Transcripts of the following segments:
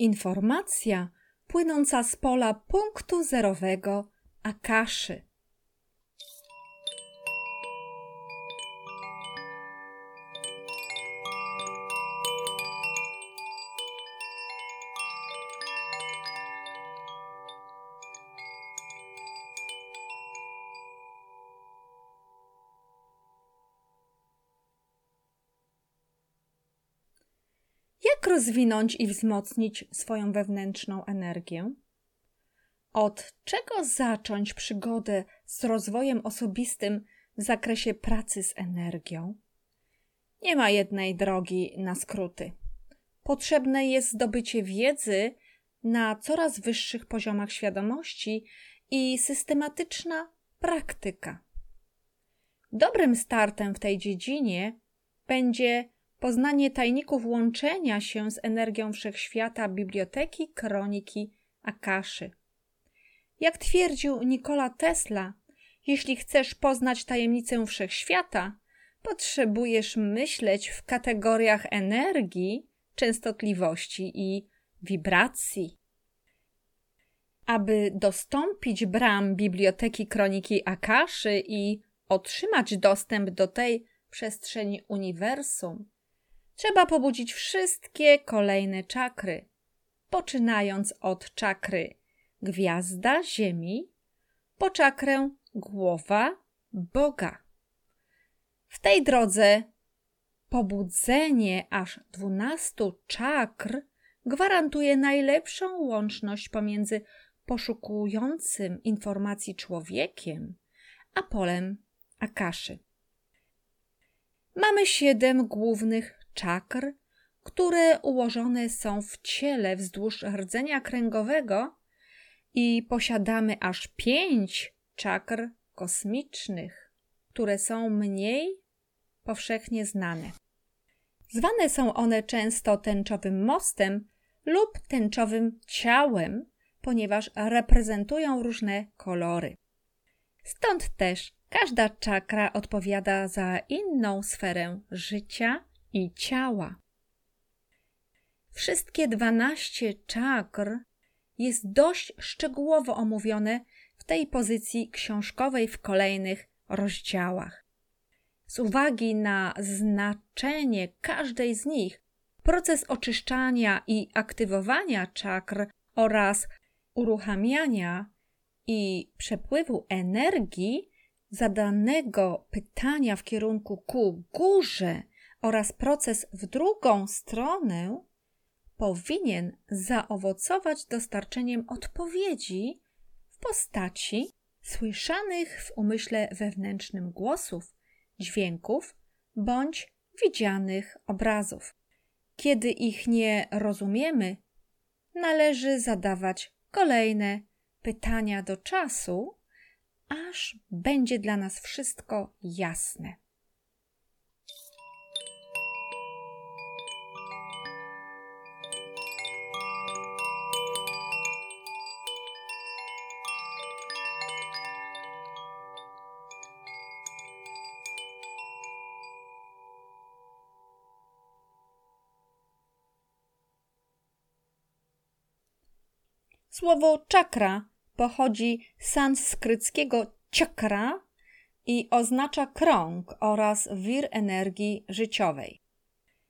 Informacja płynąca z pola punktu zerowego Akaszy. Rozwinąć i wzmocnić swoją wewnętrzną energię? Od czego zacząć przygodę z rozwojem osobistym w zakresie pracy z energią? Nie ma jednej drogi na skróty. Potrzebne jest zdobycie wiedzy na coraz wyższych poziomach świadomości i systematyczna praktyka. Dobrym startem w tej dziedzinie będzie poznanie tajników łączenia się z energią wszechświata biblioteki kroniki Akaszy. Jak twierdził Nikola Tesla, jeśli chcesz poznać tajemnicę wszechświata, potrzebujesz myśleć w kategoriach energii, częstotliwości i wibracji. Aby dostąpić bram biblioteki kroniki Akaszy i otrzymać dostęp do tej przestrzeni uniwersum, trzeba pobudzić wszystkie kolejne czakry, poczynając od czakry gwiazda Ziemi, po czakrę głowa Boga. W tej drodze pobudzenie aż dwunastu czakr gwarantuje najlepszą łączność pomiędzy poszukującym informacji człowiekiem a polem Akaszy. Mamy siedem głównych czakr, które ułożone są w ciele wzdłuż rdzenia kręgowego i posiadamy aż pięć czakr kosmicznych, które są mniej powszechnie znane. Zwane są one często tęczowym mostem lub tęczowym ciałem, ponieważ reprezentują różne kolory. Stąd też każda czakra odpowiada za inną sferę życia i ciała. Wszystkie dwanaście czakr jest dość szczegółowo omówione w tej pozycji książkowej w kolejnych rozdziałach. Z uwagi na znaczenie każdej z nich, proces oczyszczania i aktywowania czakr oraz uruchamiania i przepływu energii zadanego pytania w kierunku ku górze oraz proces w drugą stronę powinien zaowocować dostarczeniem odpowiedzi w postaci słyszanych w umyśle wewnętrznym głosów, dźwięków bądź widzianych obrazów. Kiedy ich nie rozumiemy, należy zadawać kolejne pytania do czasu, aż będzie dla nas wszystko jasne. Słowo czakra pochodzi z sanskryckiego czakra i oznacza krąg oraz wir energii życiowej.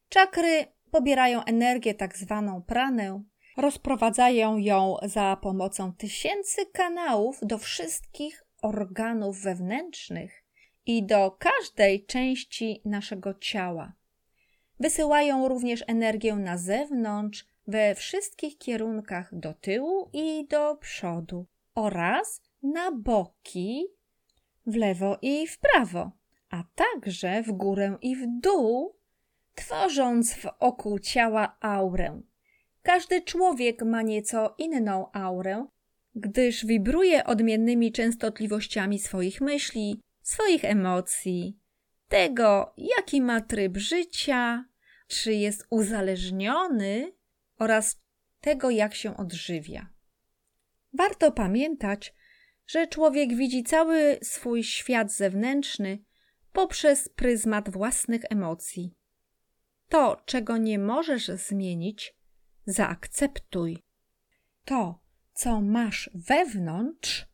Czakry pobierają energię tak zwaną pranę, rozprowadzają ją za pomocą tysięcy kanałów do wszystkich organów wewnętrznych i do każdej części naszego ciała. Wysyłają również energię na zewnątrz we wszystkich kierunkach do tyłu i do przodu oraz na boki, w lewo i w prawo, a także w górę i w dół, tworząc wokół ciała aurę. Każdy człowiek ma nieco inną aurę, gdyż wibruje odmiennymi częstotliwościami swoich myśli, swoich emocji, tego, jaki ma tryb życia, czy jest uzależniony oraz tego, jak się odżywia. Warto pamiętać, że człowiek widzi cały swój świat zewnętrzny poprzez pryzmat własnych emocji. To, czego nie możesz zmienić, zaakceptuj. To, co masz wewnątrz,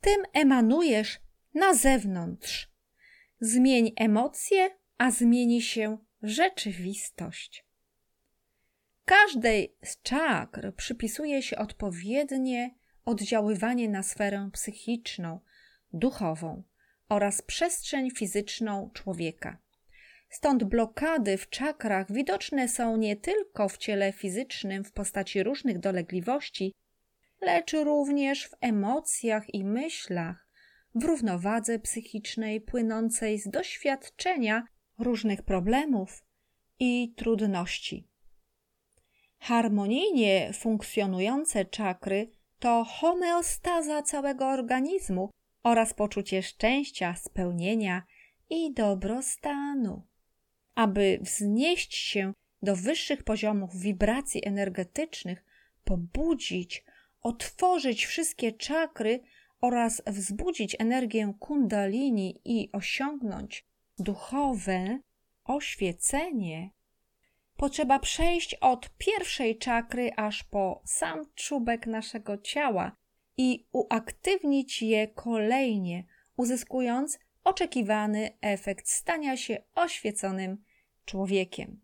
tym emanujesz na zewnątrz. Zmień emocje, a zmieni się rzeczywistość. Każdej z czakr przypisuje się odpowiednie oddziaływanie na sferę psychiczną, duchową oraz przestrzeń fizyczną człowieka. Stąd blokady w czakrach widoczne są nie tylko w ciele fizycznym w postaci różnych dolegliwości, lecz również w emocjach i myślach, w równowadze psychicznej płynącej z doświadczenia różnych problemów i trudności. Harmonijnie funkcjonujące czakry to homeostaza całego organizmu oraz poczucie szczęścia, spełnienia i dobrostanu. Aby wznieść się do wyższych poziomów wibracji energetycznych, pobudzić, otworzyć wszystkie czakry oraz wzbudzić energię kundalini i osiągnąć duchowe oświecenie, potrzeba przejść od pierwszej czakry aż po sam czubek naszego ciała i uaktywnić je kolejnie, uzyskując oczekiwany efekt stania się oświeconym człowiekiem.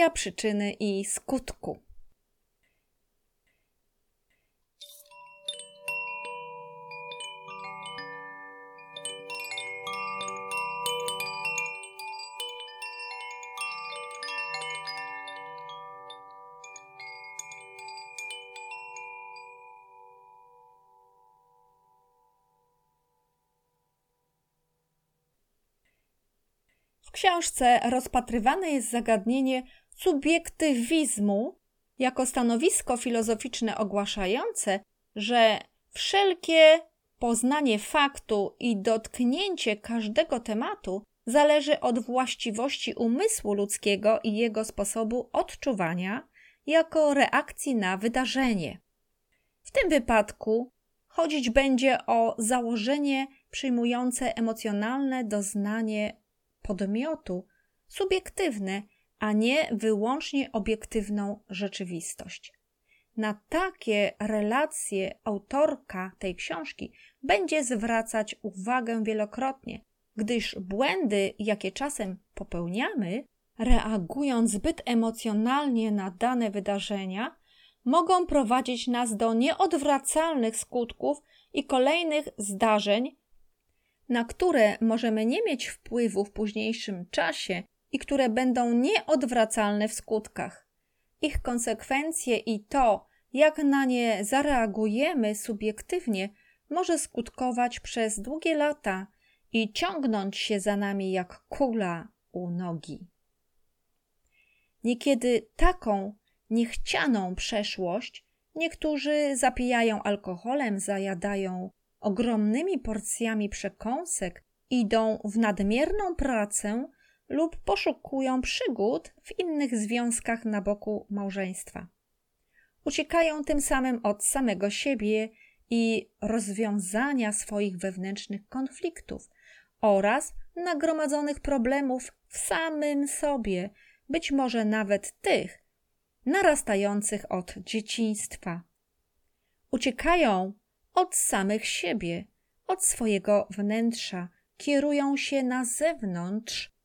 Teoria przyczyny i skutku. W książce rozpatrywane jest zagadnienie subiektywizmu jako stanowisko filozoficzne ogłaszające, że wszelkie poznanie faktu i dotknięcie każdego tematu zależy od właściwości umysłu ludzkiego i jego sposobu odczuwania jako reakcji na wydarzenie. W tym wypadku chodzić będzie o założenie przyjmujące emocjonalne doznanie podmiotu subiektywne, a nie wyłącznie obiektywną rzeczywistość. Na takie relacje autorka tej książki będzie zwracać uwagę wielokrotnie, gdyż błędy, jakie czasem popełniamy, reagując zbyt emocjonalnie na dane wydarzenia, mogą prowadzić nas do nieodwracalnych skutków i kolejnych zdarzeń, na które możemy nie mieć wpływu w późniejszym czasie i które będą nieodwracalne w skutkach. Ich konsekwencje i to, jak na nie zareagujemy subiektywnie, może skutkować przez długie lata i ciągnąć się za nami jak kula u nogi. Niekiedy taką niechcianą przeszłość niektórzy zapijają alkoholem, zajadają ogromnymi porcjami przekąsek, idą w nadmierną pracę lub poszukują przygód w innych związkach na boku małżeństwa. Uciekają tym samym od samego siebie i rozwiązania swoich wewnętrznych konfliktów oraz nagromadzonych problemów w samym sobie, być może nawet tych narastających od dzieciństwa. Uciekają od samych siebie, od swojego wnętrza, kierują się na zewnątrz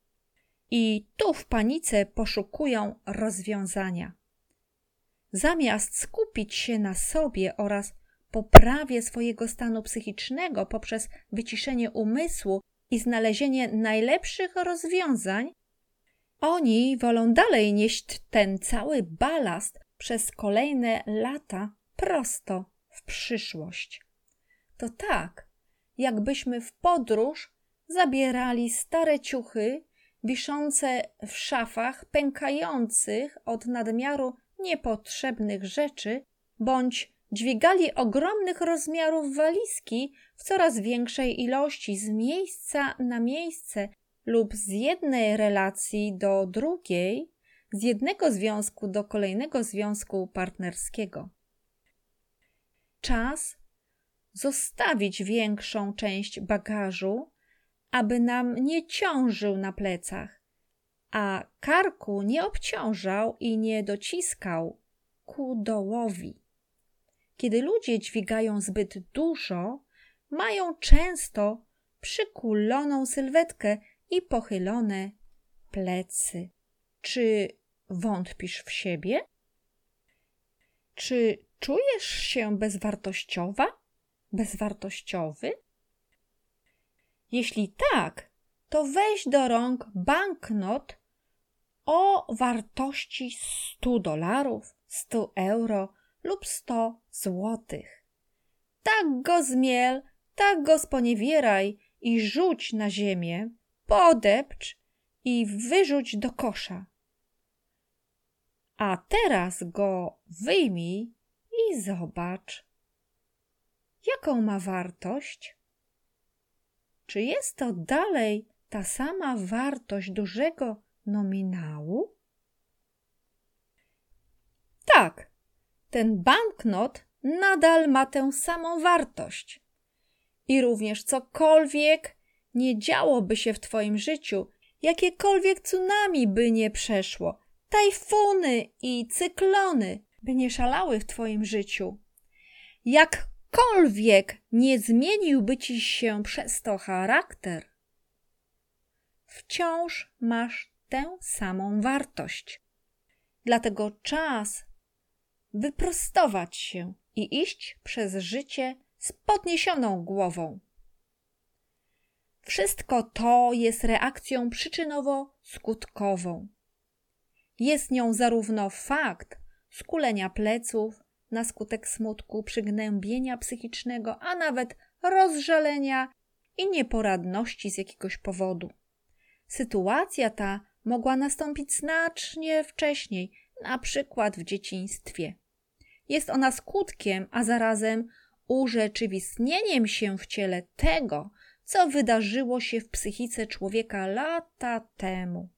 i tu w panice poszukują rozwiązania. Zamiast skupić się na sobie oraz poprawie swojego stanu psychicznego poprzez wyciszenie umysłu i znalezienie najlepszych rozwiązań, oni wolą dalej nieść ten cały balast przez kolejne lata prosto w przyszłość. To tak, jakbyśmy w podróż zabierali stare ciuchy wiszące w szafach, pękających od nadmiaru niepotrzebnych rzeczy, bądź dźwigali ogromnych rozmiarów walizki w coraz większej ilości z miejsca na miejsce lub z jednej relacji do drugiej, z jednego związku do kolejnego związku partnerskiego. Czas zostawić większą część bagażu, aby nam nie ciążył na plecach, a karku nie obciążał i nie dociskał ku dołowi. Kiedy ludzie dźwigają zbyt dużo, mają często przykuloną sylwetkę i pochylone plecy. Czy wątpisz w siebie? Czy czujesz się bezwartościowa? Bezwartościowy? Jeśli tak, to weź do rąk banknot o wartości 100 dolarów, 100 euro lub 100 złotych. Tak go zmiel, tak go sponiewieraj i rzuć na ziemię, podepcz i wyrzuć do kosza. A teraz go wyjmij i zobacz, jaką ma wartość. Czy jest to dalej ta sama wartość dużego nominału? Tak, ten banknot nadal ma tę samą wartość. I również cokolwiek nie działoby się w Twoim życiu, jakiekolwiek tsunami by nie przeszło, tajfuny i cyklony by nie szalały w Twoim życiu, jakkolwiek nie zmieniłby Ci się przez to charakter, wciąż masz tę samą wartość. Dlatego czas wyprostować się i iść przez życie z podniesioną głową. Wszystko to jest reakcją przyczynowo-skutkową. Jest nią zarówno fakt skulenia pleców na skutek smutku, przygnębienia psychicznego, a nawet rozżalenia i nieporadności z jakiegoś powodu. Sytuacja ta mogła nastąpić znacznie wcześniej, na przykład w dzieciństwie. Jest ona skutkiem, a zarazem urzeczywistnieniem się w ciele tego, co wydarzyło się w psychice człowieka lata temu.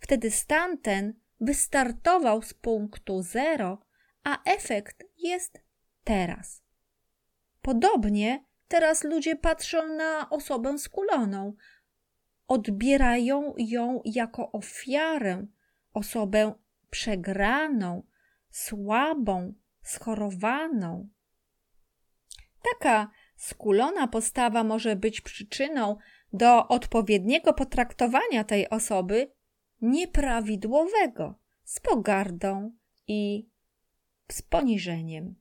Wtedy stan ten wystartował z punktu zero, a efekt jest teraz. Podobnie teraz ludzie patrzą na osobę skuloną, odbierają ją jako ofiarę, osobę przegraną, słabą, schorowaną. Taka skulona postawa może być przyczyną do odpowiedniego potraktowania tej osoby nieprawidłowego, z pogardą i z poniżeniem.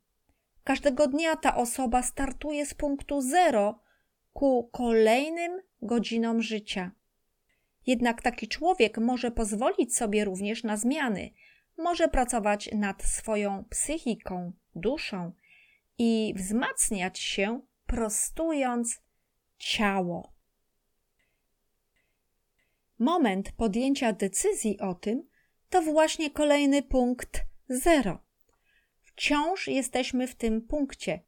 Każdego dnia ta osoba startuje z punktu zero ku kolejnym godzinom życia. Jednak taki człowiek może pozwolić sobie również na zmiany, może pracować nad swoją psychiką, duszą i wzmacniać się, prostując ciało. Moment podjęcia decyzji o tym to właśnie kolejny punkt zero. Wciąż jesteśmy w tym punkcie.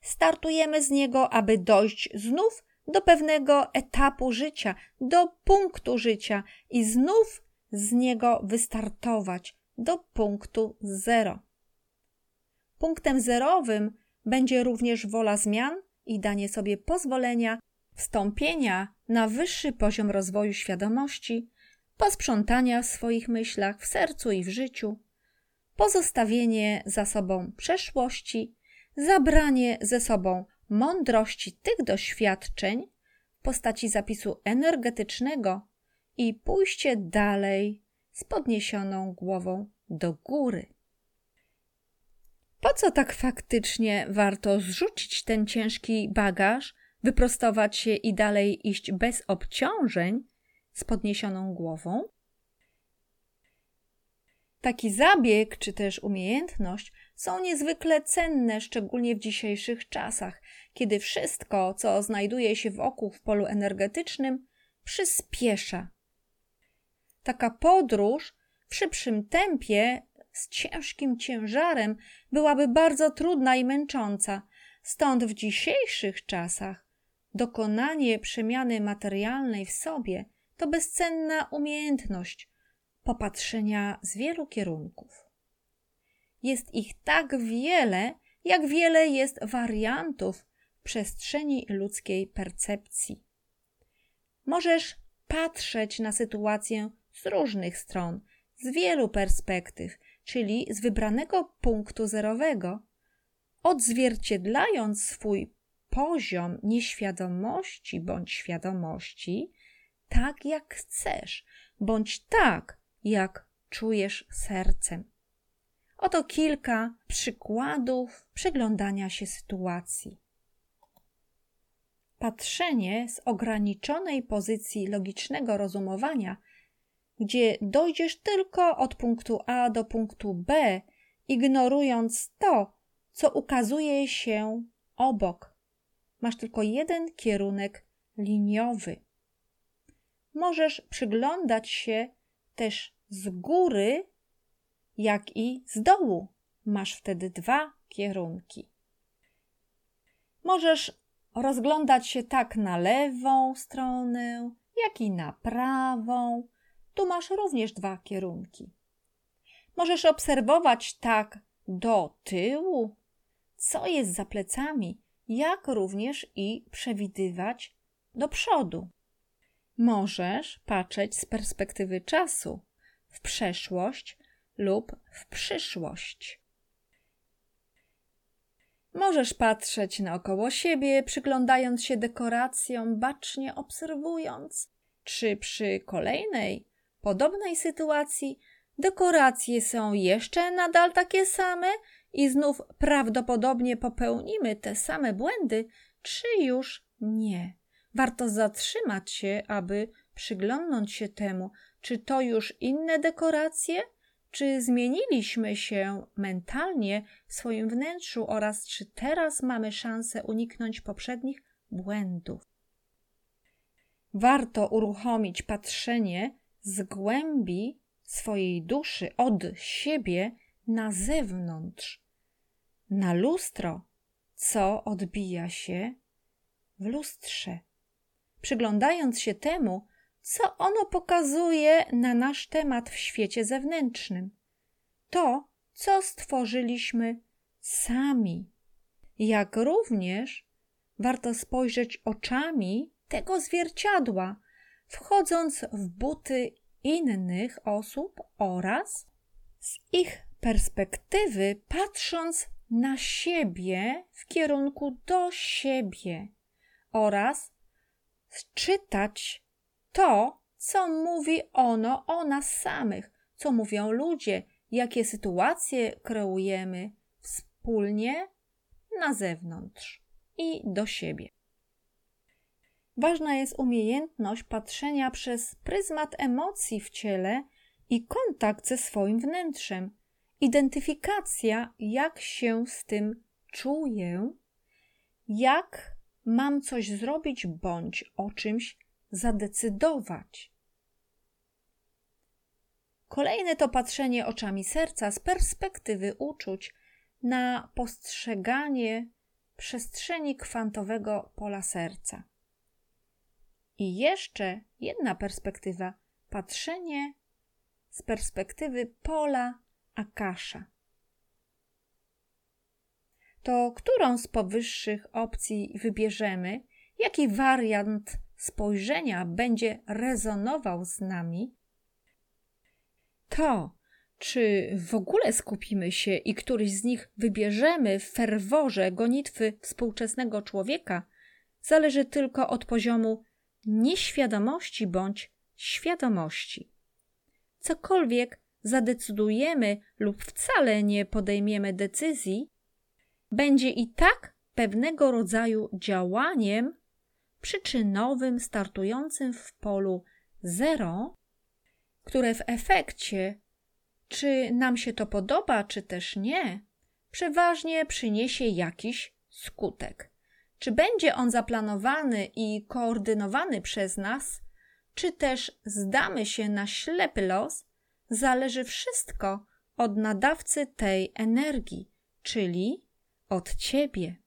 Startujemy z niego, aby dojść znów do pewnego etapu życia, do punktu życia i znów z niego wystartować do punktu zero. Punktem zerowym będzie również wola zmian i danie sobie pozwolenia wstąpienia na wyższy poziom rozwoju świadomości, posprzątania w swoich myślach, w sercu i w życiu, pozostawienie za sobą przeszłości, zabranie ze sobą mądrości tych doświadczeń w postaci zapisu energetycznego i pójście dalej z podniesioną głową do góry. Po co tak faktycznie warto zrzucić ten ciężki bagaż, wyprostować się i dalej iść bez obciążeń z podniesioną głową? Taki zabieg czy też umiejętność są niezwykle cenne, szczególnie w dzisiejszych czasach, kiedy wszystko, co znajduje się wokół w polu energetycznym, przyspiesza. Taka podróż w szybszym tempie, z ciężkim ciężarem, byłaby bardzo trudna i męcząca. Stąd w dzisiejszych czasach dokonanie przemiany materialnej w sobie to bezcenna umiejętność popatrzenia z wielu kierunków. Jest ich tak wiele, jak wiele jest wariantów przestrzeni ludzkiej percepcji. Możesz patrzeć na sytuację z różnych stron, z wielu perspektyw, czyli z wybranego punktu zerowego, odzwierciedlając swój poziom nieświadomości bądź świadomości tak, jak chcesz, bądź tak, jak czujesz sercem. Oto kilka przykładów przyglądania się sytuacji. Patrzenie z ograniczonej pozycji logicznego rozumowania, gdzie dojdziesz tylko od punktu A do punktu B, ignorując to, co ukazuje się obok. Masz tylko jeden kierunek liniowy. Możesz przyglądać się też z góry jak i z dołu. Masz wtedy dwa kierunki. Możesz rozglądać się tak na lewą stronę, jak i na prawą. Tu masz również dwa kierunki. Możesz obserwować tak do tyłu, co jest za plecami, jak również i przewidywać do przodu. Możesz patrzeć z perspektywy czasu w przeszłość lub w przyszłość. Możesz patrzeć naokoło siebie, przyglądając się dekoracjom, bacznie obserwując, czy przy kolejnej, podobnej sytuacji dekoracje są jeszcze nadal takie same i znów prawdopodobnie popełnimy te same błędy, czy już nie. Warto zatrzymać się, aby przyglądnąć się temu, czy to już inne dekoracje, czy zmieniliśmy się mentalnie w swoim wnętrzu oraz czy teraz mamy szansę uniknąć poprzednich błędów. Warto uruchomić patrzenie z głębi swojej duszy od siebie na zewnątrz, na lustro, co odbija się w lustrze. Przyglądając się temu, co ono pokazuje na nasz temat w świecie zewnętrznym. To, co stworzyliśmy sami. Jak również warto spojrzeć oczami tego zwierciadła, wchodząc w buty innych osób oraz z ich perspektywy patrząc na siebie w kierunku do siebie oraz czytać to, co mówi ono o nas samych, co mówią ludzie, jakie sytuacje kreujemy wspólnie na zewnątrz i do siebie. Ważna jest umiejętność patrzenia przez pryzmat emocji w ciele i kontakt ze swoim wnętrzem, identyfikacja, jak się z tym czuję, jak mam coś zrobić bądź o czymś zadecydować. Kolejne to patrzenie oczami serca z perspektywy uczuć na postrzeganie przestrzeni kwantowego pola serca. I jeszcze jedna perspektywa patrzenie z perspektywy pola Akasza. To którą z powyższych opcji wybierzemy, jaki wariant spojrzenia będzie rezonował z nami, to, czy w ogóle skupimy się i któryś z nich wybierzemy w ferworze gonitwy współczesnego człowieka, zależy tylko od poziomu nieświadomości bądź świadomości. Cokolwiek zadecydujemy lub wcale nie podejmiemy decyzji, będzie i tak pewnego rodzaju działaniem przyczynowym startującym w polu zero, które w efekcie, czy nam się to podoba, czy też nie, przeważnie przyniesie jakiś skutek. Czy będzie on zaplanowany i koordynowany przez nas, czy też zdamy się na ślepy los, zależy wszystko od nadawcy tej energii, czyli od ciebie.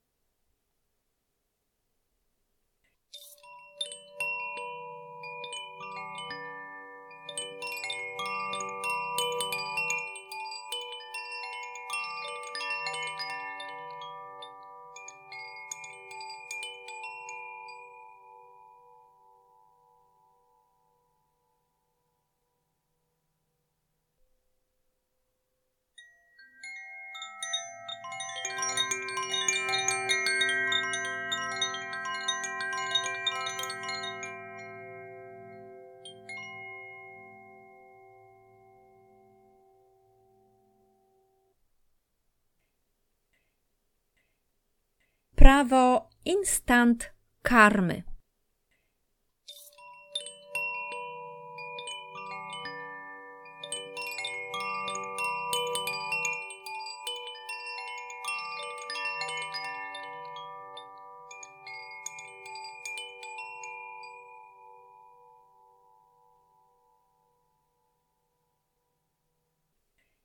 Instant karmy.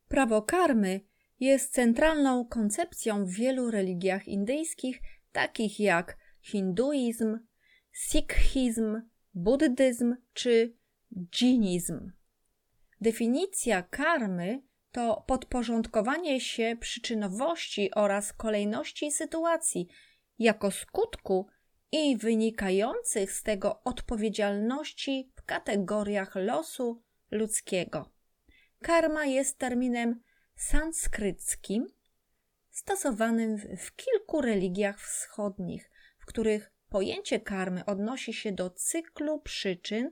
Prawo karmy jest centralną koncepcją w wielu religiach indyjskich, takich jak hinduizm, sikhizm, buddyzm czy dżinizm. Definicja karmy to podporządkowanie się przyczynowości oraz kolejności sytuacji jako skutku i wynikających z tego odpowiedzialności w kategoriach losu ludzkiego. Karma jest terminem sanskryckim, stosowanym w kilku religiach wschodnich, których pojęcie karmy odnosi się do cyklu przyczyn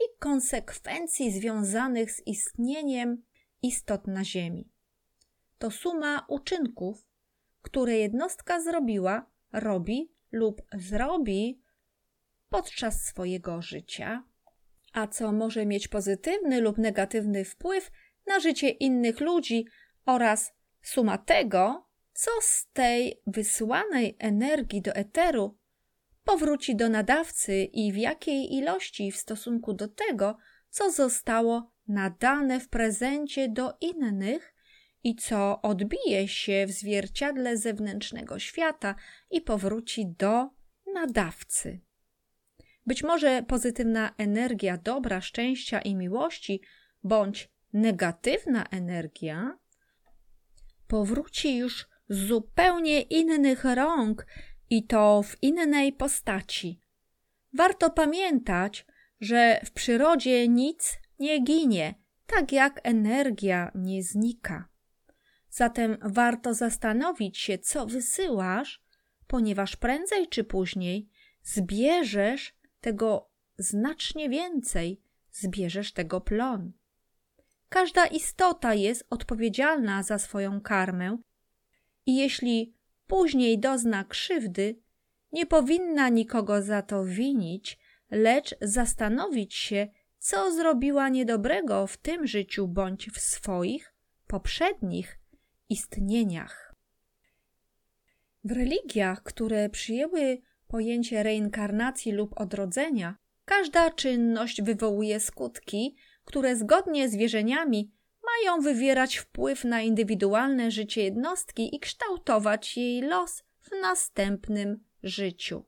i konsekwencji związanych z istnieniem istot na Ziemi. To suma uczynków, które jednostka zrobiła, robi lub zrobi podczas swojego życia, a co może mieć pozytywny lub negatywny wpływ na życie innych ludzi oraz suma tego, co z tej wysłanej energii do eteru powróci do nadawcy i w jakiej ilości w stosunku do tego, co zostało nadane w prezencie do innych i co odbije się w zwierciadle zewnętrznego świata i powróci do nadawcy. Być może pozytywna energia dobra, szczęścia i miłości, bądź negatywna energia powróci już zupełnie innych rąk i to w innej postaci. Warto pamiętać, że w przyrodzie nic nie ginie, tak jak energia nie znika. Zatem warto zastanowić się, co wysyłasz, ponieważ prędzej czy później zbierzesz tego znacznie więcej, zbierzesz tego plon. Każda istota jest odpowiedzialna za swoją karmę i jeśli później dozna krzywdy, nie powinna nikogo za to winić, lecz zastanowić się, co zrobiła niedobrego w tym życiu bądź w swoich poprzednich istnieniach. W religiach, które przyjęły pojęcie reinkarnacji lub odrodzenia, każda czynność wywołuje skutki, które zgodnie z wierzeniami mają wywierać wpływ na indywidualne życie jednostki i kształtować jej los w następnym życiu.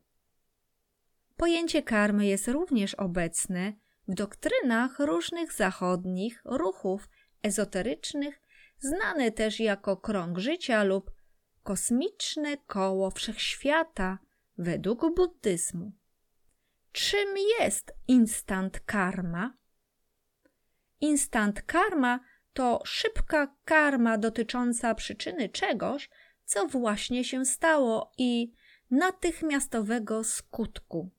Pojęcie karmy jest również obecne w doktrynach różnych zachodnich ruchów ezoterycznych, znane też jako krąg życia lub kosmiczne koło wszechświata według buddyzmu. Czym jest instant karma? Instant karma to szybka karma dotycząca przyczyny czegoś, co właśnie się stało i natychmiastowego skutku.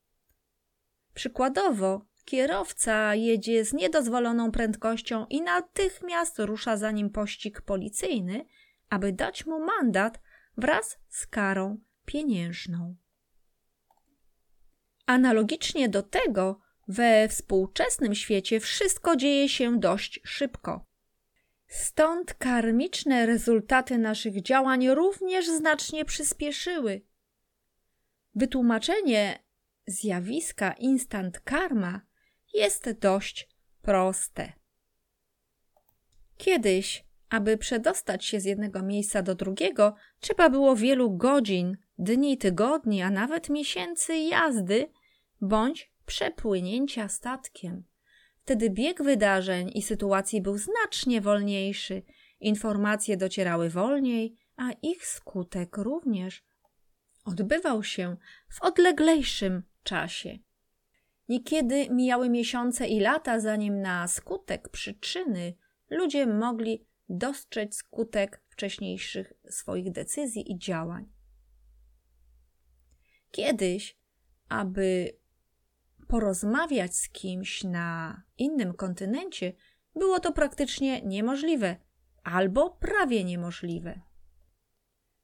Przykładowo, kierowca jedzie z niedozwoloną prędkością i natychmiast rusza za nim pościg policyjny, aby dać mu mandat wraz z karą pieniężną. Analogicznie do tego, we współczesnym świecie wszystko dzieje się dość szybko. Stąd karmiczne rezultaty naszych działań również znacznie przyspieszyły. Wytłumaczenie zjawiska instant karma jest dość proste. Kiedyś, aby przedostać się z jednego miejsca do drugiego, trzeba było wielu godzin, dni, tygodni, a nawet miesięcy jazdy bądź przepłynięcia statkiem. Wtedy bieg wydarzeń i sytuacji był znacznie wolniejszy, informacje docierały wolniej, a ich skutek również odbywał się w odleglejszym czasie. Niekiedy mijały miesiące i lata, zanim na skutek przyczyny ludzie mogli dostrzec skutek wcześniejszych swoich decyzji i działań. Kiedyś, aby porozmawiać z kimś na innym kontynencie, było to praktycznie niemożliwe albo prawie niemożliwe.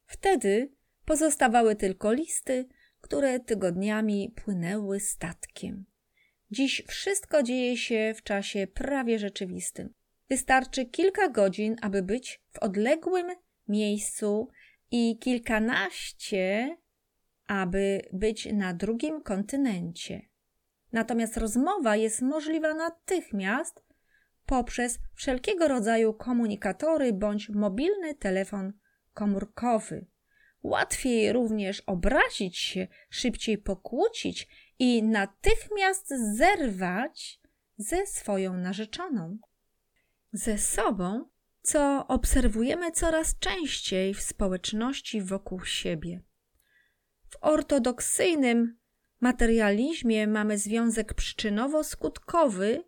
Wtedy pozostawały tylko listy, które tygodniami płynęły statkiem. Dziś wszystko dzieje się w czasie prawie rzeczywistym. Wystarczy kilka godzin, aby być w odległym miejscu i kilkanaście, aby być na drugim kontynencie. Natomiast rozmowa jest możliwa natychmiast poprzez wszelkiego rodzaju komunikatory bądź mobilny telefon komórkowy. Łatwiej również obrazić się, szybciej pokłócić i natychmiast zerwać ze swoją narzeczoną. Ze sobą, co obserwujemy coraz częściej w społeczności wokół siebie. W ortodoksyjnym materializmie mamy związek przyczynowo-skutkowy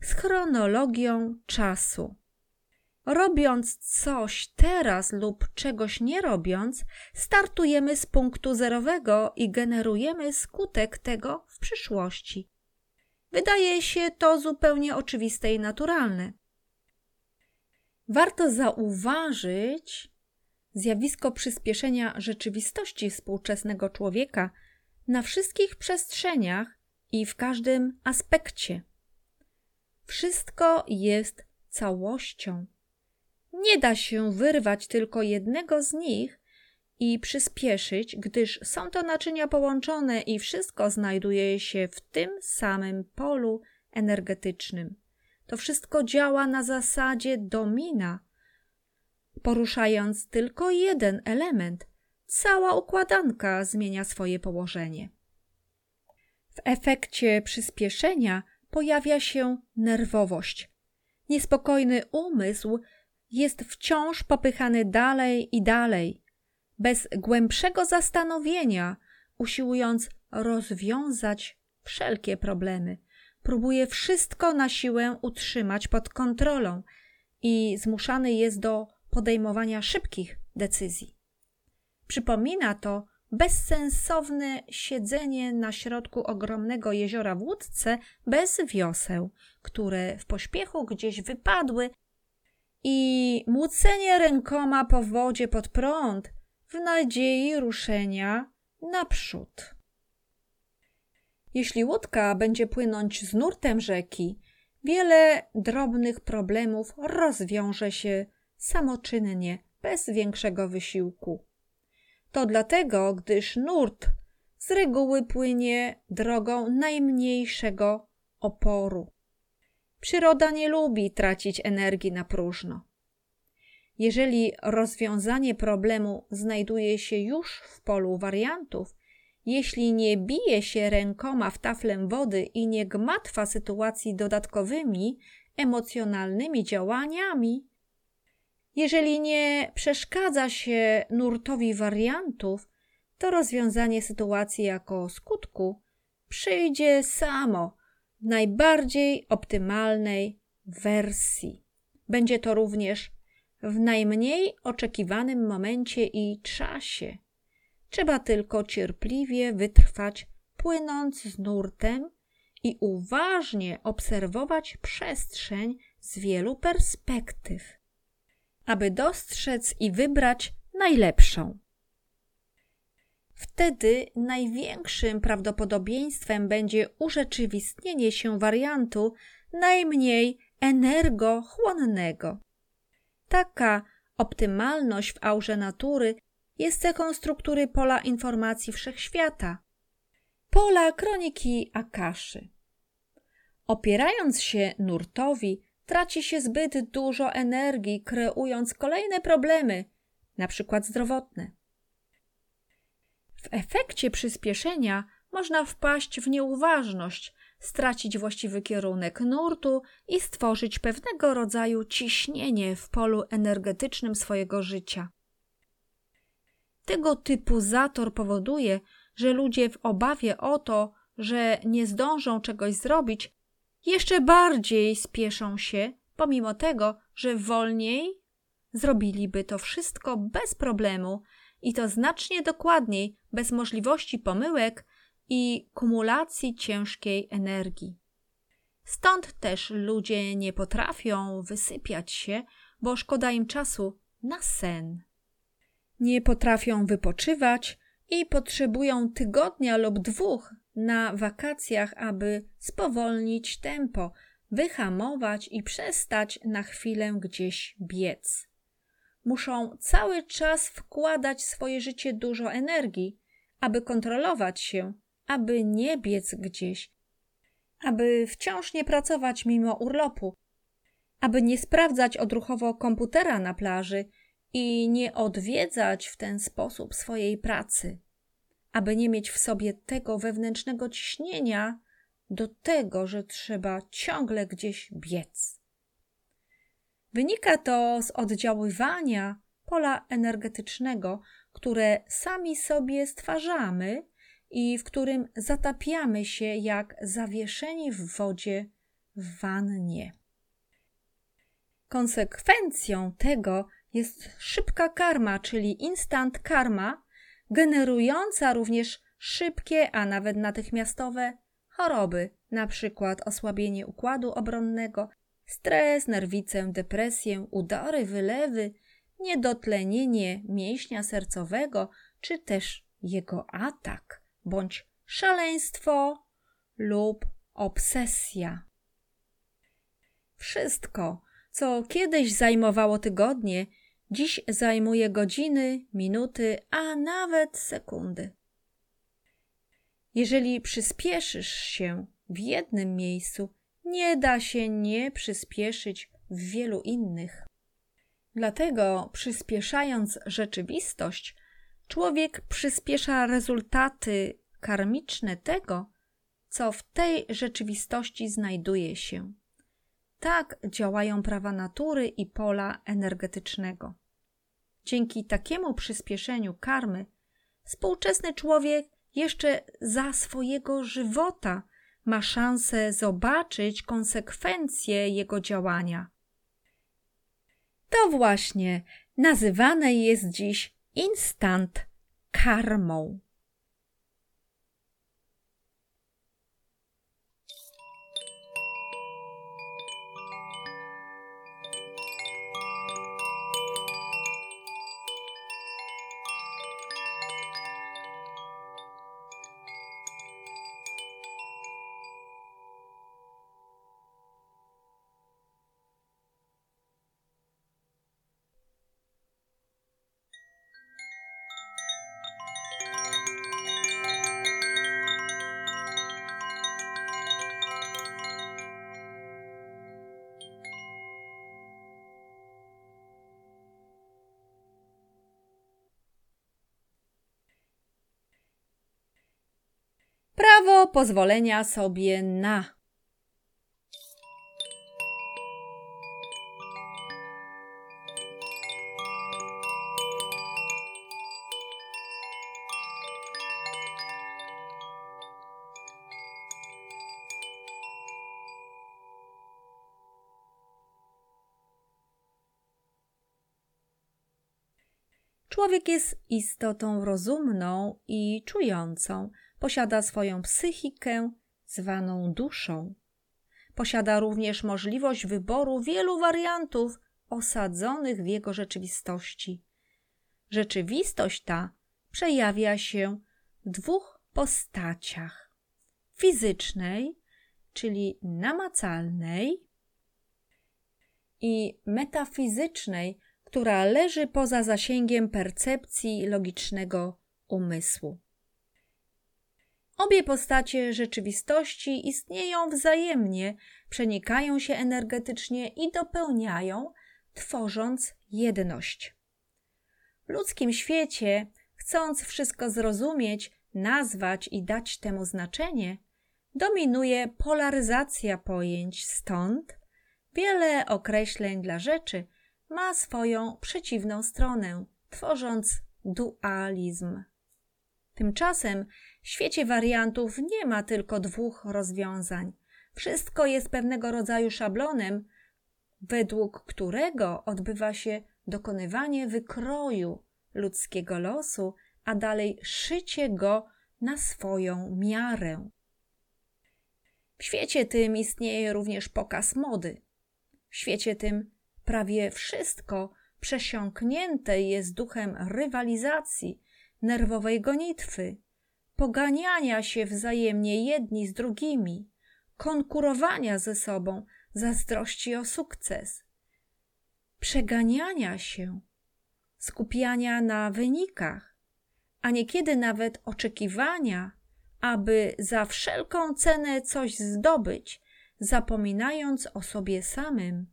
z chronologią czasu. Robiąc coś teraz lub czegoś nie robiąc, startujemy z punktu zerowego i generujemy skutek tego w przyszłości. Wydaje się to zupełnie oczywiste i naturalne. Warto zauważyć zjawisko przyspieszenia rzeczywistości współczesnego człowieka na wszystkich przestrzeniach i w każdym aspekcie. Wszystko jest całością. Nie da się wyrwać tylko jednego z nich i przyspieszyć, gdyż są to naczynia połączone i wszystko znajduje się w tym samym polu energetycznym. To wszystko działa na zasadzie domina. Poruszając tylko jeden element, cała układanka zmienia swoje położenie. W efekcie przyspieszenia pojawia się nerwowość. Niespokojny umysł jest wciąż popychany dalej i dalej, bez głębszego zastanowienia, usiłując rozwiązać wszelkie problemy. Próbuje wszystko na siłę utrzymać pod kontrolą i zmuszany jest do podejmowania szybkich decyzji. Przypomina to bezsensowne siedzenie na środku ogromnego jeziora w łódce bez wioseł, które w pośpiechu gdzieś wypadły i młócenie rękoma po wodzie pod prąd w nadziei ruszenia naprzód. Jeśli łódka będzie płynąć z nurtem rzeki, wiele drobnych problemów rozwiąże się samoczynnie, bez większego wysiłku. To dlatego, gdyż nurt z reguły płynie drogą najmniejszego oporu. Przyroda nie lubi tracić energii na próżno. Jeżeli rozwiązanie problemu znajduje się już w polu wariantów, jeśli nie bije się rękoma w taflę wody i nie gmatwa sytuacji dodatkowymi, emocjonalnymi działaniami, jeżeli nie przeszkadza się nurtowi wariantów, to rozwiązanie sytuacji jako skutku przyjdzie samo w najbardziej optymalnej wersji. Będzie to również w najmniej oczekiwanym momencie i czasie. Trzeba tylko cierpliwie wytrwać, płynąc z nurtem i uważnie obserwować przestrzeń z wielu perspektyw aby dostrzec i wybrać najlepszą. Wtedy największym prawdopodobieństwem będzie urzeczywistnienie się wariantu najmniej energochłonnego. Taka optymalność w aurze natury jest cechą struktury pola informacji wszechświata, pola kroniki Akaszy. Opierając się nurtowi, traci się zbyt dużo energii, kreując kolejne problemy, przykład zdrowotne. W efekcie przyspieszenia można wpaść w nieuważność, stracić właściwy kierunek nurtu i stworzyć pewnego rodzaju ciśnienie w polu energetycznym swojego życia. Tego typu zator powoduje, że ludzie w obawie o to, że nie zdążą czegoś zrobić, jeszcze bardziej spieszą się, pomimo tego, że wolniej zrobiliby to wszystko bez problemu i to znacznie dokładniej, bez możliwości pomyłek i kumulacji ciężkiej energii. Stąd też ludzie nie potrafią wysypiać się, bo szkoda im czasu na sen. Nie potrafią wypoczywać i potrzebują tygodnia lub dwóch na wakacjach, aby spowolnić tempo, wyhamować i przestać na chwilę gdzieś biec. Muszą cały czas wkładać w swoje życie dużo energii, aby kontrolować się, aby nie biec gdzieś, aby wciąż nie pracować mimo urlopu, aby nie sprawdzać odruchowo komputera na plaży i nie odwiedzać w ten sposób swojej pracy, aby nie mieć w sobie tego wewnętrznego ciśnienia do tego, że trzeba ciągle gdzieś biec. Wynika to z oddziaływania pola energetycznego, które sami sobie stwarzamy i w którym zatapiamy się jak zawieszeni w wodzie w wannie. Konsekwencją tego jest szybka karma, czyli instant karma, generująca również szybkie, a nawet natychmiastowe choroby, przykład osłabienie układu obronnego, stres, nerwicę, depresję, udary, wylewy, niedotlenienie mięśnia sercowego, czy też jego atak bądź szaleństwo lub obsesja. Wszystko, co kiedyś zajmowało tygodnie, dziś zajmuje godziny, minuty, a nawet sekundy. Jeżeli przyspieszysz się w jednym miejscu, nie da się nie przyspieszyć w wielu innych. Dlatego, przyspieszając rzeczywistość, człowiek przyspiesza rezultaty karmiczne tego, co w tej rzeczywistości znajduje się. Tak działają prawa natury i pola energetycznego. Dzięki takiemu przyspieszeniu karmy, współczesny człowiek jeszcze za swojego żywota ma szansę zobaczyć konsekwencje jego działania. To właśnie nazywane jest dziś instant karmą. Pozwolenia sobie na. Człowiek jest istotą rozumną i czującą, Posiada swoją psychikę, zwaną duszą. Posiada również możliwość wyboru wielu wariantów osadzonych w jego rzeczywistości. Rzeczywistość ta przejawia się w dwóch postaciach: fizycznej, czyli namacalnej, i metafizycznej, która leży poza zasięgiem percepcji logicznego umysłu. Obie postacie rzeczywistości istnieją wzajemnie, przenikają się energetycznie i dopełniają, tworząc jedność. W ludzkim świecie, chcąc wszystko zrozumieć, nazwać i dać temu znaczenie, dominuje polaryzacja pojęć, stąd wiele określeń dla rzeczy ma swoją przeciwną stronę, tworząc dualizm. Tymczasem w świecie wariantów nie ma tylko dwóch rozwiązań. Wszystko jest pewnego rodzaju szablonem, według którego odbywa się dokonywanie wykroju ludzkiego losu, a dalej szycie go na swoją miarę. W świecie tym istnieje również pokaz mody. W świecie tym prawie wszystko przesiąknięte jest duchem rywalizacji, nerwowej gonitwy, poganiania się wzajemnie jedni z drugimi, konkurowania ze sobą, zazdrości o sukces, przeganiania się, skupiania na wynikach, a niekiedy nawet oczekiwania, aby za wszelką cenę coś zdobyć, zapominając o sobie samym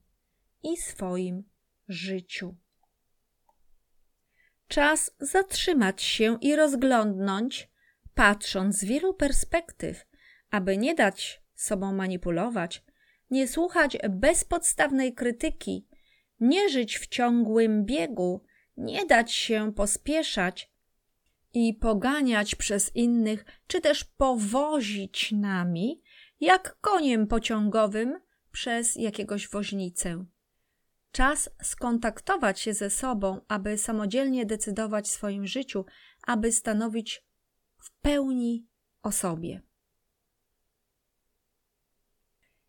i swoim życiu. Czas zatrzymać się i rozglądnąć, patrząc z wielu perspektyw, aby nie dać sobą manipulować, nie słuchać bezpodstawnej krytyki, nie żyć w ciągłym biegu, nie dać się pospieszać i poganiać przez innych, czy też powozić nami, jak koniem pociągowym przez jakiegoś woźnicę. Czas skontaktować się ze sobą, aby samodzielnie decydować w swoim życiu, aby stanowić w pełni o sobie.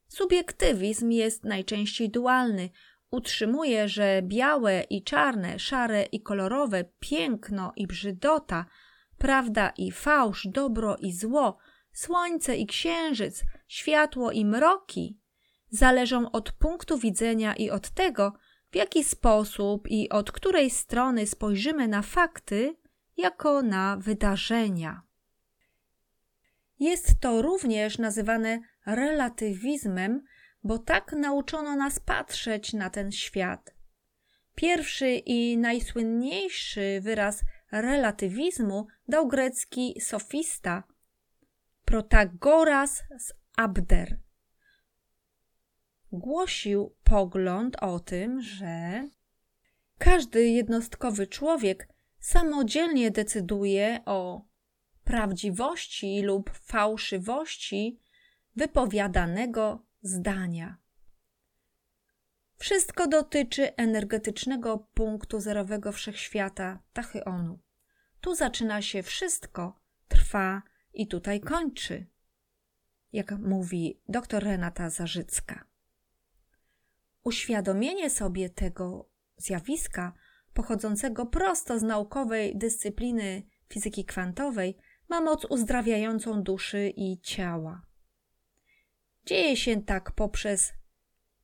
Subiektywizm jest najczęściej dualny. Utrzymuje, że białe i czarne, szare i kolorowe, piękno i brzydota, prawda i fałsz, dobro i zło, słońce i księżyc, światło i mroki zależą od punktu widzenia i od tego, w jaki sposób i od której strony spojrzymy na fakty jako na wydarzenia. Jest to również nazywane relatywizmem, bo tak nauczono nas patrzeć na ten świat. Pierwszy i najsłynniejszy wyraz relatywizmu dał grecki sofista Protagoras z Abder głosił pogląd o tym, że każdy jednostkowy człowiek samodzielnie decyduje o prawdziwości lub fałszywości wypowiadanego zdania. Wszystko dotyczy energetycznego punktu zerowego wszechświata, tachyonu. Tu zaczyna się wszystko, trwa i tutaj kończy, jak mówi dr Renata Zarzycka. Uświadomienie sobie tego zjawiska, pochodzącego prosto z naukowej dyscypliny fizyki kwantowej, ma moc uzdrawiającą duszy i ciała. Dzieje się tak poprzez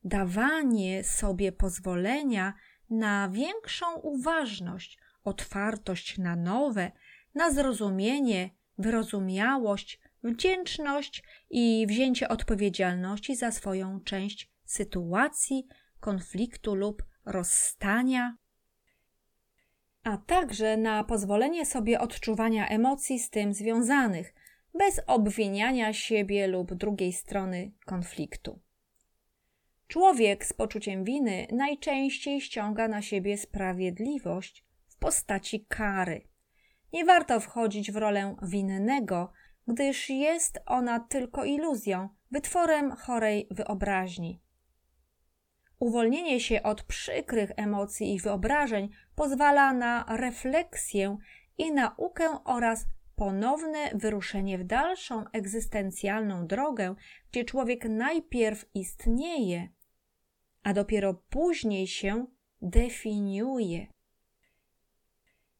dawanie sobie pozwolenia na większą uważność, otwartość na nowe, na zrozumienie, wyrozumiałość, wdzięczność i wzięcie odpowiedzialności za swoją część sytuacji konfliktu lub rozstania, a także na pozwolenie sobie odczuwania emocji z tym związanych, bez obwiniania siebie lub drugiej strony konfliktu. Człowiek z poczuciem winy najczęściej ściąga na siebie sprawiedliwość w postaci kary. Nie warto wchodzić w rolę winnego, gdyż jest ona tylko iluzją, wytworem chorej wyobraźni. Uwolnienie się od przykrych emocji i wyobrażeń pozwala na refleksję i naukę oraz ponowne wyruszenie w dalszą egzystencjalną drogę, gdzie człowiek najpierw istnieje, a dopiero później się definiuje.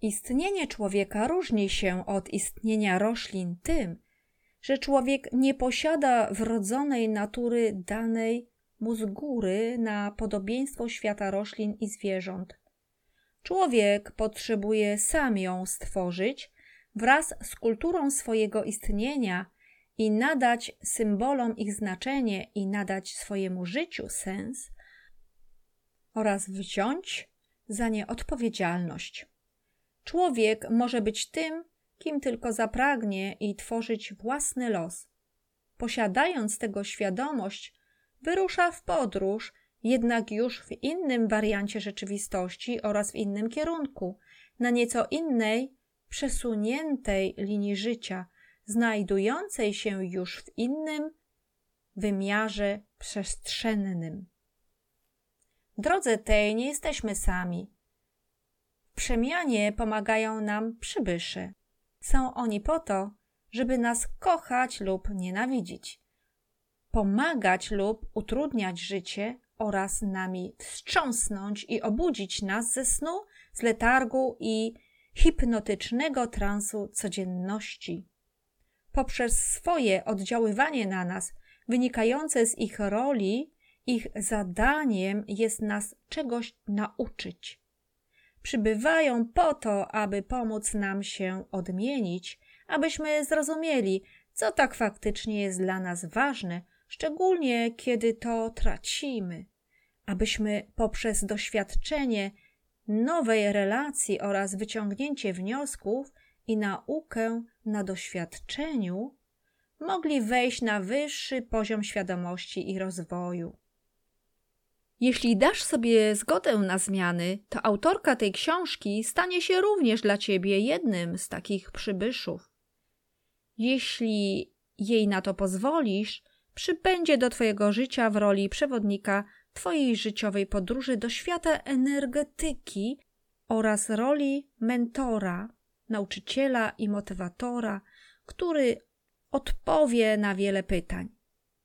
Istnienie człowieka różni się od istnienia roślin tym, że człowiek nie posiada wrodzonej natury danej mu z góry na podobieństwo świata roślin i zwierząt. Człowiek potrzebuje sam ją stworzyć wraz z kulturą swojego istnienia i nadać symbolom ich znaczenie i nadać swojemu życiu sens oraz wziąć za nie odpowiedzialność. Człowiek może być tym, kim tylko zapragnie i tworzyć własny los. Posiadając tego świadomość, wyrusza w podróż, jednak już w innym wariancie rzeczywistości oraz w innym kierunku, na nieco innej, przesuniętej linii życia, znajdującej się już w innym wymiarze przestrzennym. W drodze tej nie jesteśmy sami. W przemianie pomagają nam przybysze. Są oni po to, żeby nas kochać lub nienawidzić, pomagać lub utrudniać życie oraz nami wstrząsnąć i obudzić nas ze snu, z letargu i hipnotycznego transu codzienności. Poprzez swoje oddziaływanie na nas, wynikające z ich roli, ich zadaniem jest nas czegoś nauczyć. Przybywają po to, aby pomóc nam się odmienić, abyśmy zrozumieli, co tak faktycznie jest dla nas ważne, szczególnie kiedy to tracimy, abyśmy poprzez doświadczenie nowej relacji oraz wyciągnięcie wniosków i naukę na doświadczeniu mogli wejść na wyższy poziom świadomości i rozwoju. Jeśli dasz sobie zgodę na zmiany, to autorka tej książki stanie się również dla ciebie jednym z takich przybyszów. Jeśli jej na to pozwolisz, przybędzie do twojego życia w roli przewodnika twojej życiowej podróży do świata energetyki oraz roli mentora, nauczyciela i motywatora, który odpowie na wiele pytań.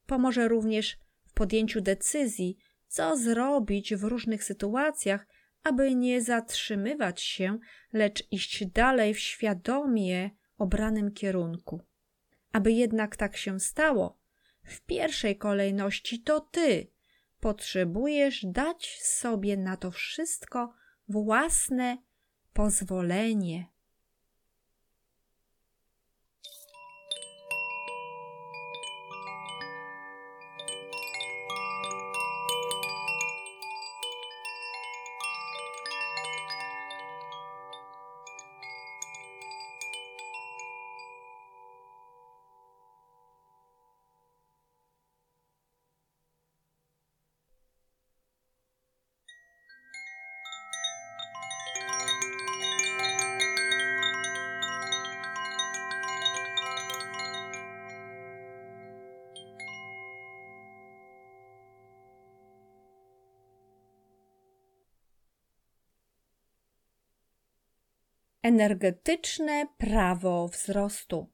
Pomoże również w podjęciu decyzji, co zrobić w różnych sytuacjach, aby nie zatrzymywać się, lecz iść dalej w świadomie obranym kierunku. Aby jednak tak się stało, w pierwszej kolejności to ty potrzebujesz dać sobie na to wszystko własne pozwolenie. Energetyczne prawo wzrostu.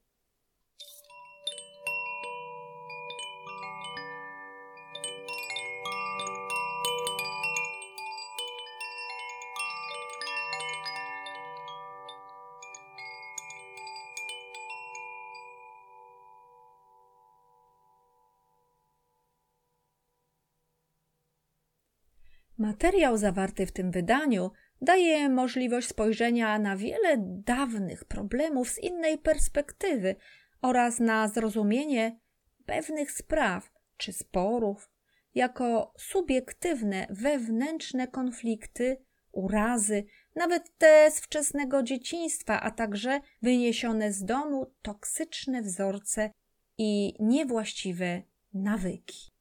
Materiał zawarty w tym wydaniu daje możliwość spojrzenia na wiele dawnych problemów z innej perspektywy oraz na zrozumienie pewnych spraw czy sporów jako subiektywne wewnętrzne konflikty, urazy, nawet te z wczesnego dzieciństwa, a także wyniesione z domu toksyczne wzorce i niewłaściwe nawyki.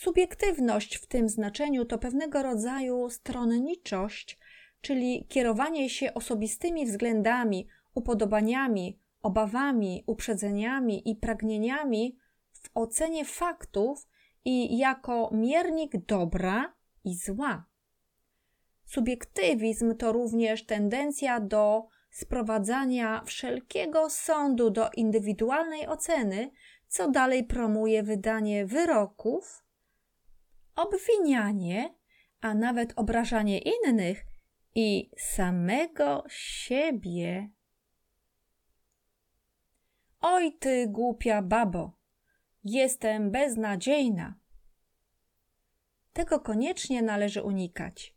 Subiektywność w tym znaczeniu to pewnego rodzaju stronniczość, czyli kierowanie się osobistymi względami, upodobaniami, obawami, uprzedzeniami i pragnieniami w ocenie faktów i jako miernik dobra i zła. Subiektywizm to również tendencja do sprowadzania wszelkiego sądu do indywidualnej oceny, co dalej promuje wydanie wyroków obwinianie, a nawet obrażanie innych i samego siebie. Oj ty głupia babo, jestem beznadziejna. Tego koniecznie należy unikać.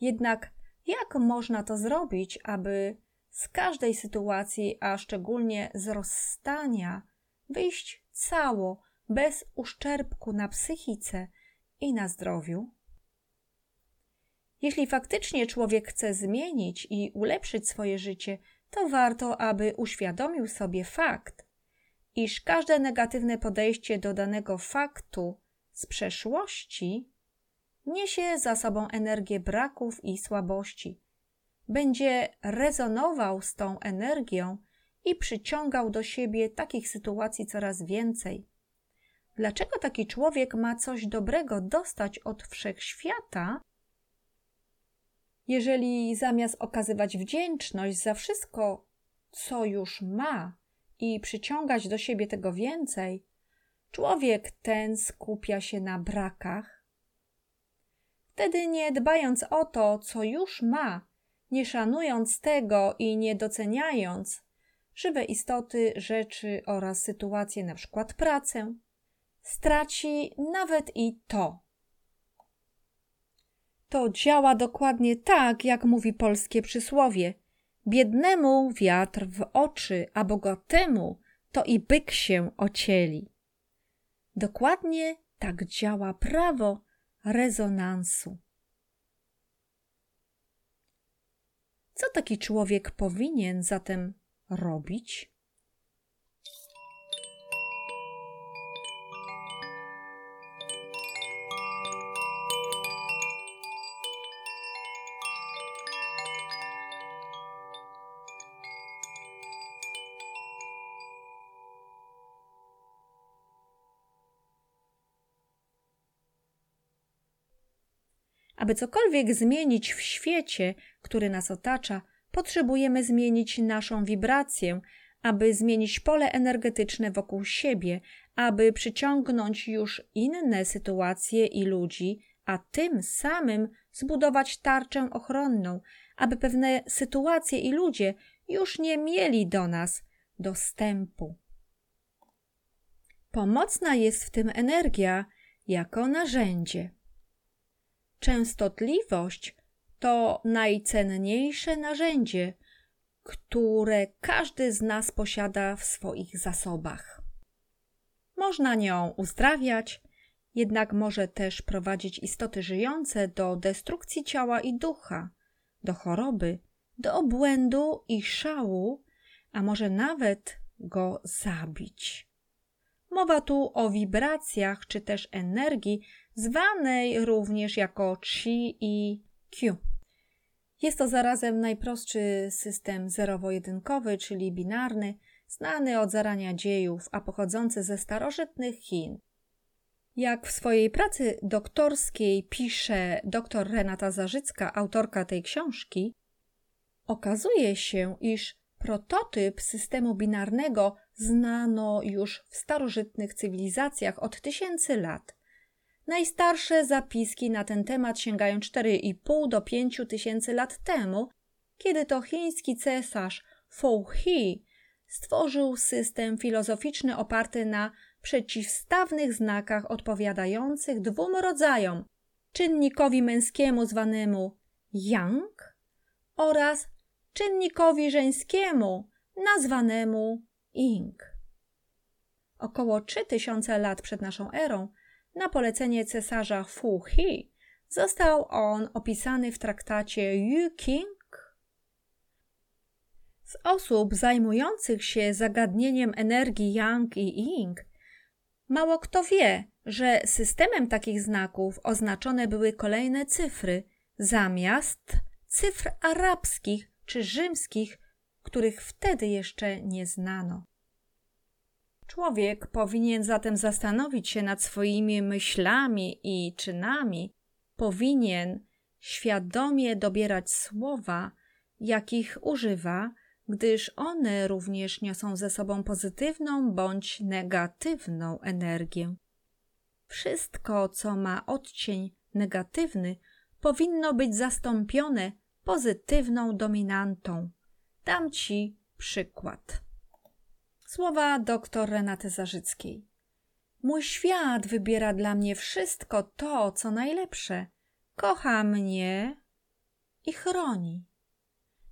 Jednak jak można to zrobić, aby z każdej sytuacji, a szczególnie z rozstania, wyjść cało, bez uszczerbku na psychice i na zdrowiu? Jeśli faktycznie człowiek chce zmienić i ulepszyć swoje życie, to warto, aby uświadomił sobie fakt, iż każde negatywne podejście do danego faktu z przeszłości niesie za sobą energię braków i słabości. Będzie rezonował z tą energią i przyciągał do siebie takich sytuacji coraz więcej. Dlaczego taki człowiek ma coś dobrego dostać od wszechświata, jeżeli zamiast okazywać wdzięczność za wszystko, co już ma i przyciągać do siebie tego więcej, człowiek ten skupia się na brakach? Wtedy nie dbając o to, co już ma, nie szanując tego i nie doceniając żywe istoty, rzeczy oraz sytuacje, na przykład pracę, straci nawet i to to działa dokładnie tak, jak mówi polskie przysłowie. Biednemu wiatr w oczy, a bogatemu to i byk się ocieli. Dokładnie tak działa prawo rezonansu. Co taki człowiek powinien zatem robić? Aby cokolwiek zmienić w świecie, który nas otacza, potrzebujemy zmienić naszą wibrację, aby zmienić pole energetyczne wokół siebie, aby przyciągnąć już inne sytuacje i ludzi, a tym samym zbudować tarczę ochronną, aby pewne sytuacje i ludzie już nie mieli do nas dostępu. Pomocna jest w tym energia jako narzędzie. Częstotliwość to najcenniejsze narzędzie, które każdy z nas posiada w swoich zasobach. Można nią uzdrawiać, jednak może też prowadzić istoty żyjące do destrukcji ciała i ducha, do choroby, do obłędu i szału, a może nawet go zabić. Mowa tu o wibracjach czy też energii, zwanej również jako Chi i Q. Jest to zarazem najprostszy system zerowo-jedynkowy, czyli binarny, znany od zarania dziejów, a pochodzący ze starożytnych Chin. Jak w swojej pracy doktorskiej pisze dr Renata Zarzycka, autorka tej książki, okazuje się, iż prototyp systemu binarnego znano już w starożytnych cywilizacjach od tysięcy lat. Najstarsze zapiski na ten temat sięgają 4,5 do 5 tysięcy lat temu, kiedy to chiński cesarz Fou Hi stworzył system filozoficzny oparty na przeciwstawnych znakach odpowiadających dwóm rodzajom czynnikowi męskiemu zwanemu yang oraz czynnikowi żeńskiemu nazwanemu ing. Około 3000 lat przed naszą erą na polecenie cesarza Fu Hi został on opisany w traktacie Yu King. Z osób zajmujących się zagadnieniem energii Yang i Ying mało kto wie, że systemem takich znaków oznaczone były kolejne cyfry zamiast cyfr arabskich czy rzymskich, których wtedy jeszcze nie znano. Człowiek powinien zatem zastanowić się nad swoimi myślami i czynami, powinien świadomie dobierać słowa, jakich używa, gdyż one również niosą ze sobą pozytywną bądź negatywną energię. Wszystko, co ma odcień negatywny, powinno być zastąpione pozytywną dominantą. Dam ci przykład. Słowa doktor Renaty Zarzyckiej. Mój świat wybiera dla mnie wszystko to, co najlepsze. Kocha mnie, i chroni.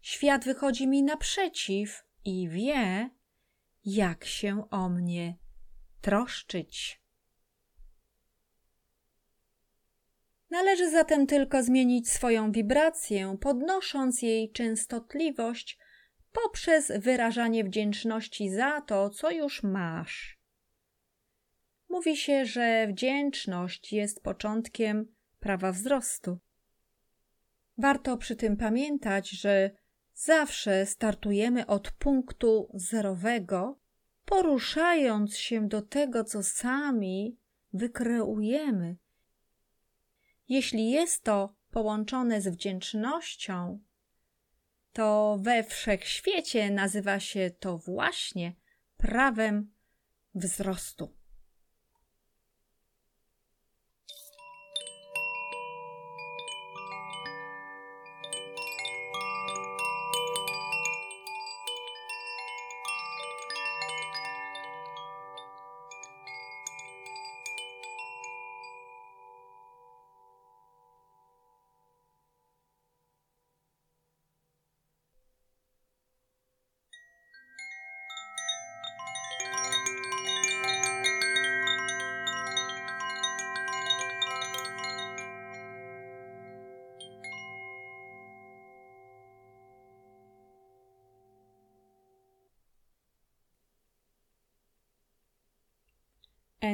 Świat wychodzi mi naprzeciw i wie, jak się o mnie troszczyć. Należy zatem tylko zmienić swoją wibrację, podnosząc jej częstotliwość poprzez wyrażanie wdzięczności za to, co już masz. Mówi się, że wdzięczność jest początkiem prawa wzrostu. Warto przy tym pamiętać, że zawsze startujemy od punktu zerowego, poruszając się do tego, co sami wykreujemy. Jeśli jest to połączone z wdzięcznością, to we wszechświecie nazywa się to właśnie prawem wzrostu.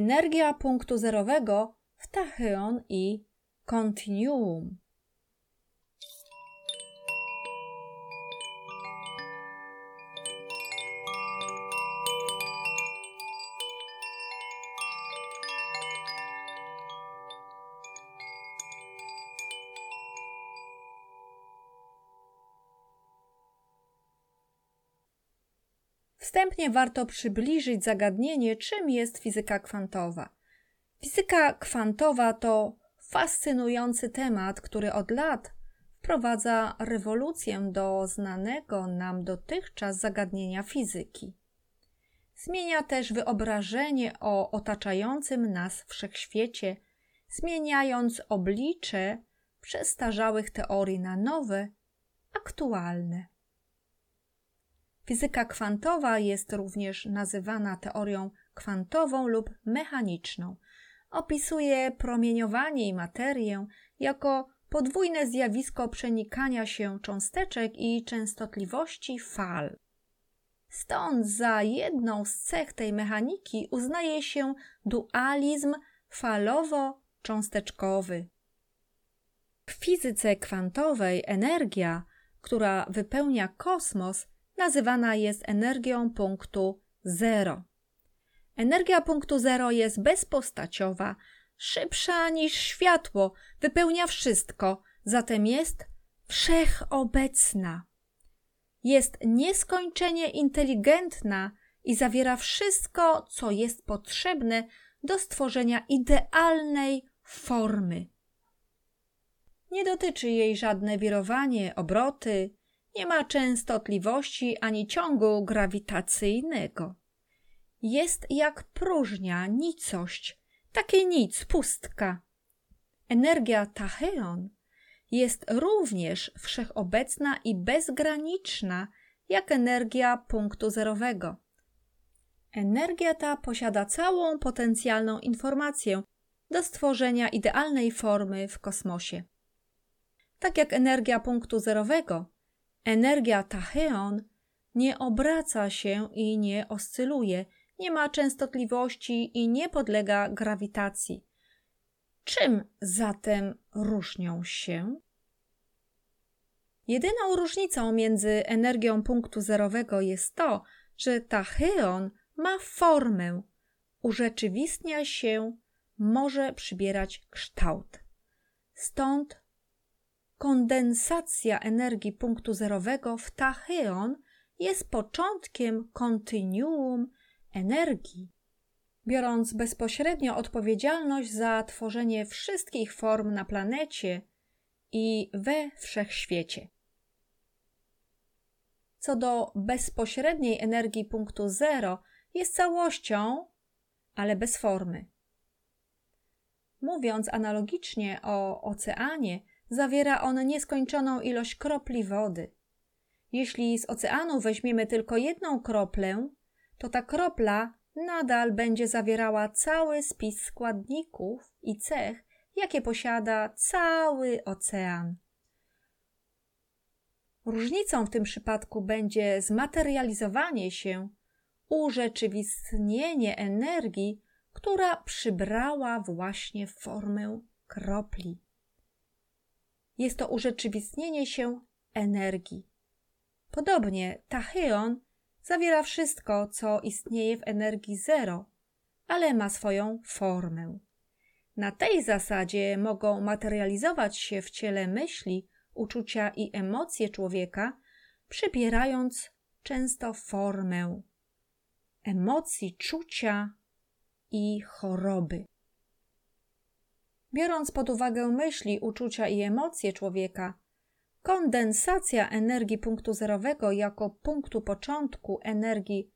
Energia punktu zerowego w tachyon i kontinuum. Wstępnie warto przybliżyć zagadnienie, czym jest fizyka kwantowa. Fizyka kwantowa to fascynujący temat, który od lat wprowadza rewolucję do znanego nam dotychczas zagadnienia fizyki. Zmienia też wyobrażenie o otaczającym nas wszechświecie, zmieniając oblicze przestarzałych teorii na nowe, aktualne. Fizyka kwantowa jest również nazywana teorią kwantową lub mechaniczną. Opisuje promieniowanie i materię jako podwójne zjawisko przenikania się cząsteczek i częstotliwości fal. Stąd za jedną z cech tej mechaniki uznaje się dualizm falowo-cząsteczkowy. W fizyce kwantowej energia, która wypełnia kosmos, nazywana jest energią punktu zero. Energia punktu zero jest bezpostaciowa, szybsza niż światło, wypełnia wszystko, zatem jest wszechobecna. Jest nieskończenie inteligentna i zawiera wszystko, co jest potrzebne do stworzenia idealnej formy. Nie dotyczy jej żadne wirowanie, obroty, nie ma częstotliwości ani ciągu grawitacyjnego. Jest jak próżnia, nicość, takie nic, pustka. Energia tachyon jest również wszechobecna i bezgraniczna, jak energia punktu zerowego. Energia ta posiada całą potencjalną informację do stworzenia idealnej formy w kosmosie. Tak jak energia punktu zerowego Energia tachyon nie obraca się i nie oscyluje, nie ma częstotliwości i nie podlega grawitacji. Czym zatem różnią się? Jedyną różnicą między energią punktu zerowego jest to, że tachyon ma formę, urzeczywistnia się, może przybierać kształt. Stąd kondensacja energii punktu zerowego w tachyon jest początkiem kontinuum energii. Biorąc bezpośrednio odpowiedzialność za tworzenie wszystkich form na planecie i we wszechświecie. Co do bezpośredniej energii punktu zero, jest całością, ale bez formy. Mówiąc analogicznie o oceanie, zawiera on nieskończoną ilość kropli wody. Jeśli z oceanu weźmiemy tylko jedną kroplę, to ta kropla nadal będzie zawierała cały spis składników i cech, jakie posiada cały ocean. Różnicą w tym przypadku będzie zmaterializowanie się, urzeczywistnienie energii, która przybrała właśnie formę kropli. Jest to urzeczywistnienie się energii. Podobnie tachyon zawiera wszystko, co istnieje w energii zero, ale ma swoją formę. Na tej zasadzie mogą materializować się w ciele myśli, uczucia i emocje człowieka, przybierając często formę emocji, czucia i choroby. Biorąc pod uwagę myśli, uczucia i emocje człowieka, kondensacja energii punktu zerowego jako punktu początku energii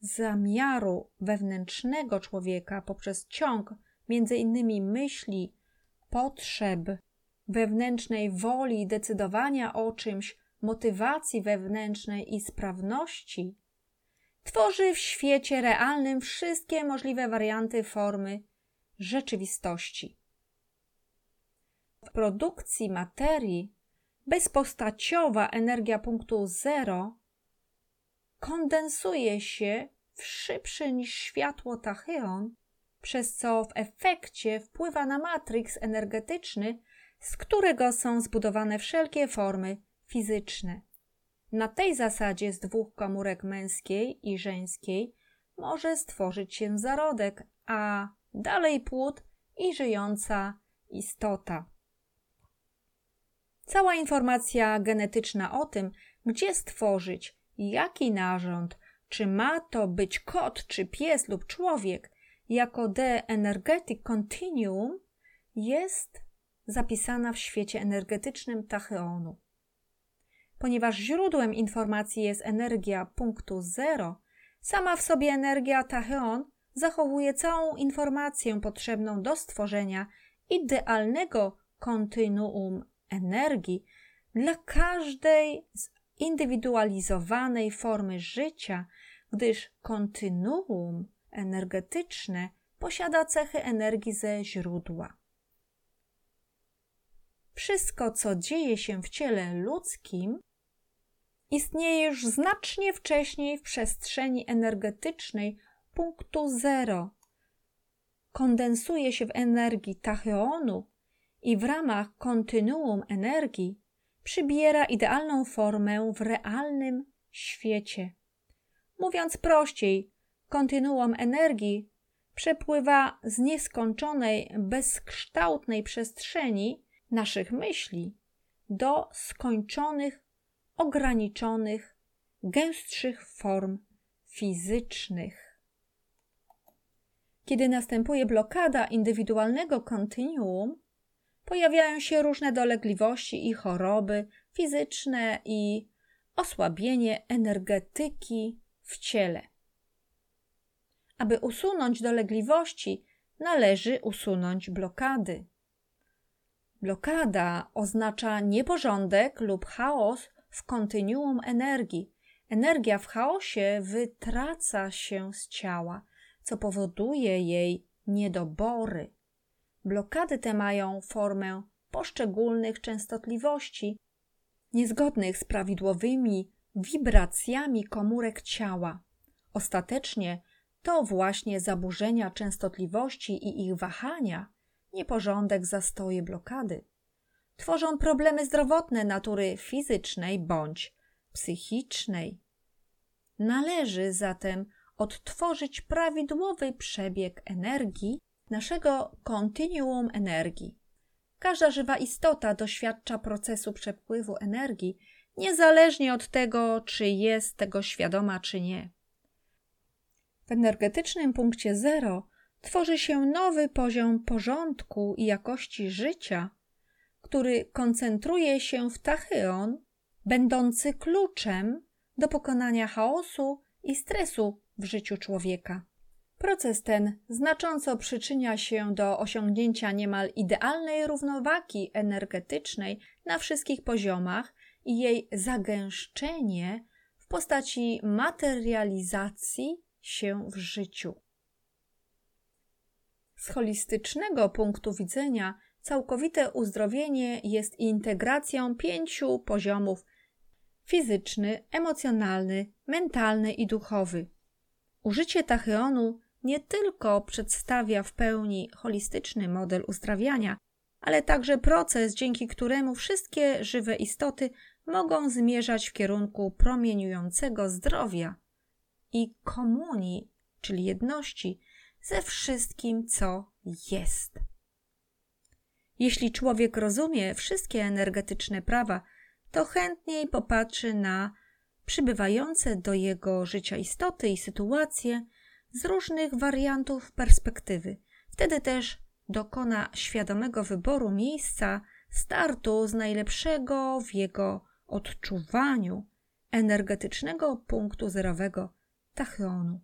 zamiaru wewnętrznego człowieka poprzez ciąg między innymi myśli, potrzeb, wewnętrznej woli decydowania o czymś, motywacji wewnętrznej i sprawności, tworzy w świecie realnym wszystkie możliwe warianty formy rzeczywistości. Produkcji materii bezpostaciowa energia punktu zero kondensuje się w szybszy niż światło tachyon, przez co w efekcie wpływa na matrix energetyczny, z którego są zbudowane wszelkie formy fizyczne. Na tej zasadzie z dwóch komórek męskiej i żeńskiej może stworzyć się zarodek, a dalej płód i żyjąca istota. Cała informacja genetyczna o tym, gdzie stworzyć, jaki narząd, czy ma to być kot, czy pies lub człowiek, jako The Energetic Continuum, jest zapisana w świecie energetycznym tachyonu. Ponieważ źródłem informacji jest energia punktu zero, sama w sobie energia tachyon zachowuje całą informację potrzebną do stworzenia idealnego kontynuum energii dla każdej zindywidualizowanej formy życia, gdyż kontynuum energetyczne posiada cechy energii ze źródła. Wszystko, co dzieje się w ciele ludzkim, istnieje już znacznie wcześniej w przestrzeni energetycznej punktu zero. Kondensuje się w energii tachyonu i w ramach kontynuum energii przybiera idealną formę w realnym świecie. Mówiąc prościej, kontynuum energii przepływa z nieskończonej, bezkształtnej przestrzeni naszych myśli do skończonych, ograniczonych, gęstszych form fizycznych. Kiedy następuje blokada indywidualnego kontinuum, pojawiają się różne dolegliwości i choroby fizyczne i osłabienie energetyki w ciele. Aby usunąć dolegliwości, należy usunąć blokady. Blokada oznacza nieporządek lub chaos w kontynuum energii. Energia w chaosie wytraca się z ciała, co powoduje jej niedobory. Blokady te mają formę poszczególnych częstotliwości, niezgodnych z prawidłowymi wibracjami komórek ciała. Ostatecznie to właśnie zaburzenia częstotliwości i ich wahania, nieporządek, zastoje, blokady tworzą problemy zdrowotne natury fizycznej bądź psychicznej. Należy zatem odtworzyć prawidłowy przebieg energii naszego kontinuum energii. Każda żywa istota doświadcza procesu przepływu energii, niezależnie od tego, czy jest tego świadoma, czy nie. W energetycznym punkcie zero tworzy się nowy poziom porządku i jakości życia, który koncentruje się w tachyon, będący kluczem do pokonania chaosu i stresu w życiu człowieka. Proces ten znacząco przyczynia się do osiągnięcia niemal idealnej równowagi energetycznej na wszystkich poziomach i jej zagęszczenie w postaci materializacji się w życiu. Z holistycznego punktu widzenia, całkowite uzdrowienie jest integracją pięciu poziomów fizyczny, emocjonalny, mentalny i duchowy. Użycie tachyonu nie tylko przedstawia w pełni holistyczny model uzdrawiania, ale także proces, dzięki któremu wszystkie żywe istoty mogą zmierzać w kierunku promieniującego zdrowia i komunii, czyli jedności ze wszystkim, co jest. Jeśli człowiek rozumie wszystkie energetyczne prawa, to chętniej popatrzy na przybywające do jego życia istoty i sytuacje z różnych wariantów perspektywy. Wtedy też dokona świadomego wyboru miejsca startu z najlepszego w jego odczuwaniu energetycznego punktu zerowego tachyonu.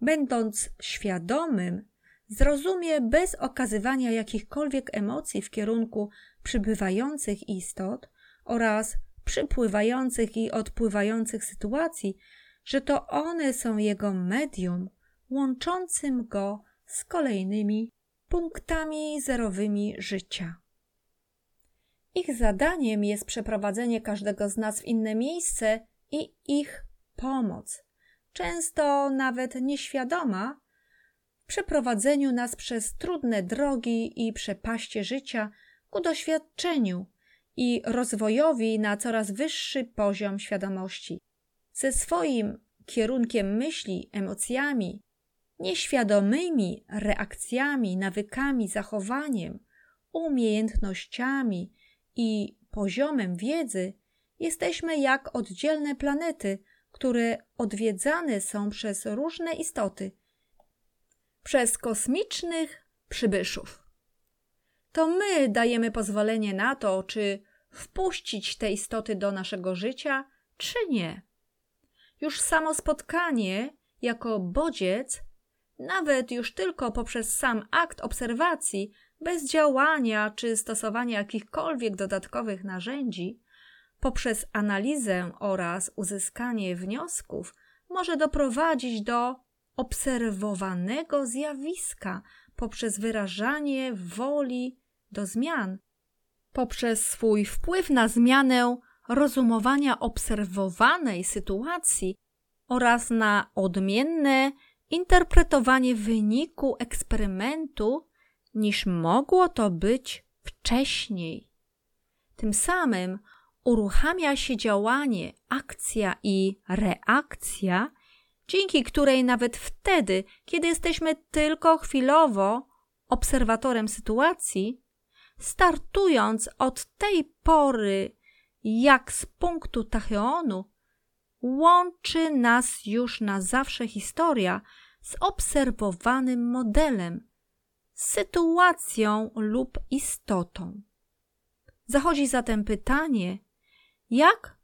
Będąc świadomym, zrozumie bez okazywania jakichkolwiek emocji w kierunku przybywających istot oraz przypływających i odpływających sytuacji, że to one są jego medium łączącym go z kolejnymi punktami zerowymi życia. Ich zadaniem jest przeprowadzenie każdego z nas w inne miejsce i ich pomoc, często nawet nieświadoma, w przeprowadzeniu nas przez trudne drogi i przepaście życia ku doświadczeniu i rozwojowi na coraz wyższy poziom świadomości. Ze swoim kierunkiem myśli, emocjami, nieświadomymi reakcjami, nawykami, zachowaniem, umiejętnościami i poziomem wiedzy, jesteśmy jak oddzielne planety, które odwiedzane są przez różne istoty, przez kosmicznych przybyszów. To my dajemy pozwolenie na to, czy wpuścić te istoty do naszego życia, czy nie. Już samo spotkanie jako bodziec, nawet już tylko poprzez sam akt obserwacji, bez działania czy stosowania jakichkolwiek dodatkowych narzędzi, poprzez analizę oraz uzyskanie wniosków, może doprowadzić do obserwowanego zjawiska poprzez wyrażanie woli do zmian, poprzez swój wpływ na zmianę rozumowania obserwowanej sytuacji oraz na odmienne interpretowanie wyniku eksperymentu niż mogło to być wcześniej. Tym samym uruchamia się działanie, akcja i reakcja, dzięki której nawet wtedy, kiedy jesteśmy tylko chwilowo obserwatorem sytuacji, startując od tej pory jak z punktu tachyonu, łączy nas już na zawsze historia z obserwowanym modelem, sytuacją lub istotą. Zachodzi zatem pytanie, jak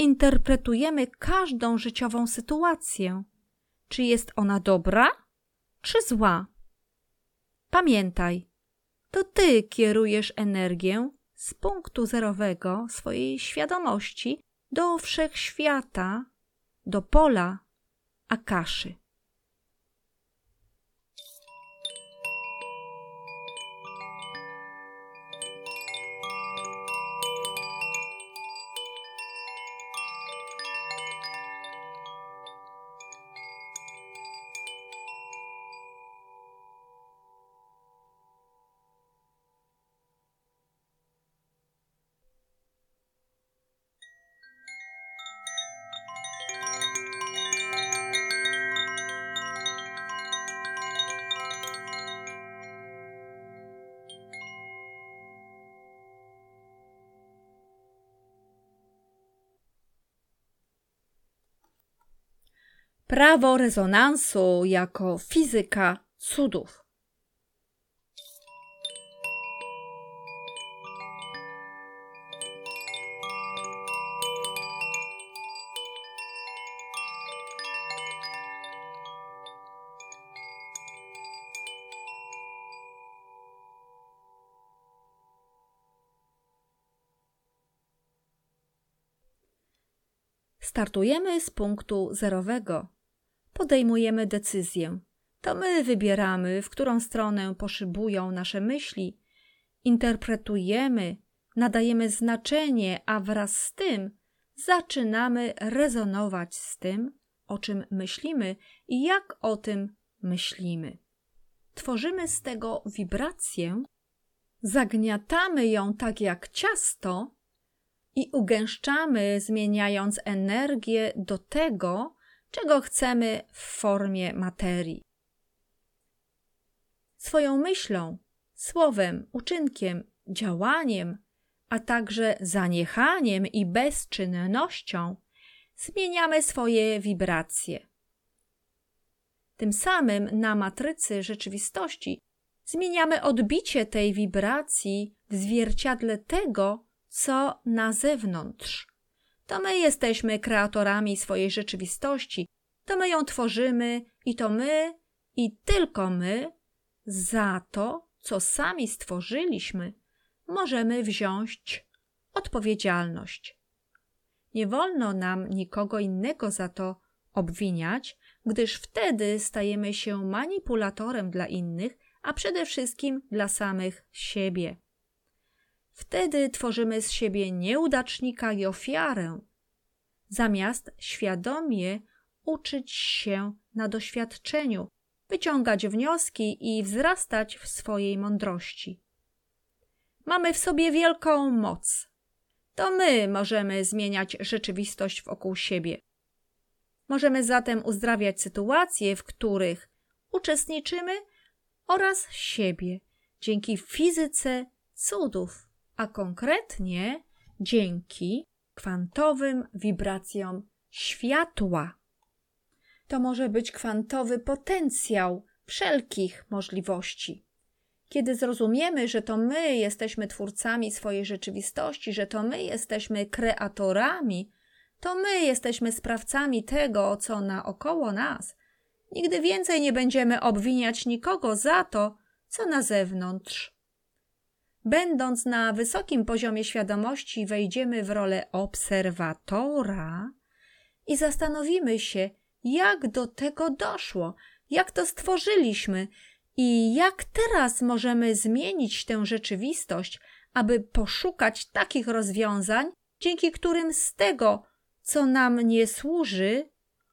zinterpretujemy każdą życiową sytuację? Czy jest ona dobra, czy zła? Pamiętaj, to ty kierujesz energię z punktu zerowego swojej świadomości do wszechświata, do pola Akaszy. prawo rezonansu jako fizyka cudów. Startujemy z punktu zerowego Podejmujemy decyzję. To my wybieramy, w którą stronę poszybują nasze myśli. Interpretujemy, nadajemy znaczenie, a wraz z tym zaczynamy rezonować z tym, o czym myślimy i jak o tym myślimy. Tworzymy z tego wibrację, zagniatamy ją tak jak ciasto i ugęszczamy, zmieniając energię do tego, czego chcemy w formie materii. Swoją myślą, słowem, uczynkiem, działaniem, a także zaniechaniem i bezczynnością zmieniamy swoje wibracje. Tym samym na matrycy rzeczywistości zmieniamy odbicie tej wibracji w zwierciadle tego, co na zewnątrz. To my jesteśmy kreatorami swojej rzeczywistości, to my ją tworzymy i to my i tylko my za to, co sami stworzyliśmy, możemy wziąć odpowiedzialność. Nie wolno nam nikogo innego za to obwiniać, gdyż wtedy stajemy się manipulatorem dla innych, a przede wszystkim dla samych siebie. Wtedy tworzymy z siebie nieudacznika i ofiarę, zamiast świadomie uczyć się na doświadczeniu, wyciągać wnioski i wzrastać w swojej mądrości. Mamy w sobie wielką moc. To my możemy zmieniać rzeczywistość wokół siebie. Możemy zatem uzdrawiać sytuacje, w których uczestniczymy oraz siebie dzięki fizyce cudów, a konkretnie dzięki kwantowym wibracjom światła. To może być kwantowy potencjał wszelkich możliwości. Kiedy zrozumiemy, że to my jesteśmy twórcami swojej rzeczywistości, że to my jesteśmy kreatorami, to my jesteśmy sprawcami tego, co naokoło nas, nigdy więcej nie będziemy obwiniać nikogo za to, co na zewnątrz. Będąc na wysokim poziomie świadomości, wejdziemy w rolę obserwatora i zastanowimy się, jak do tego doszło, jak to stworzyliśmy i jak teraz możemy zmienić tę rzeczywistość, aby poszukać takich rozwiązań, dzięki którym z tego, co nam nie służy,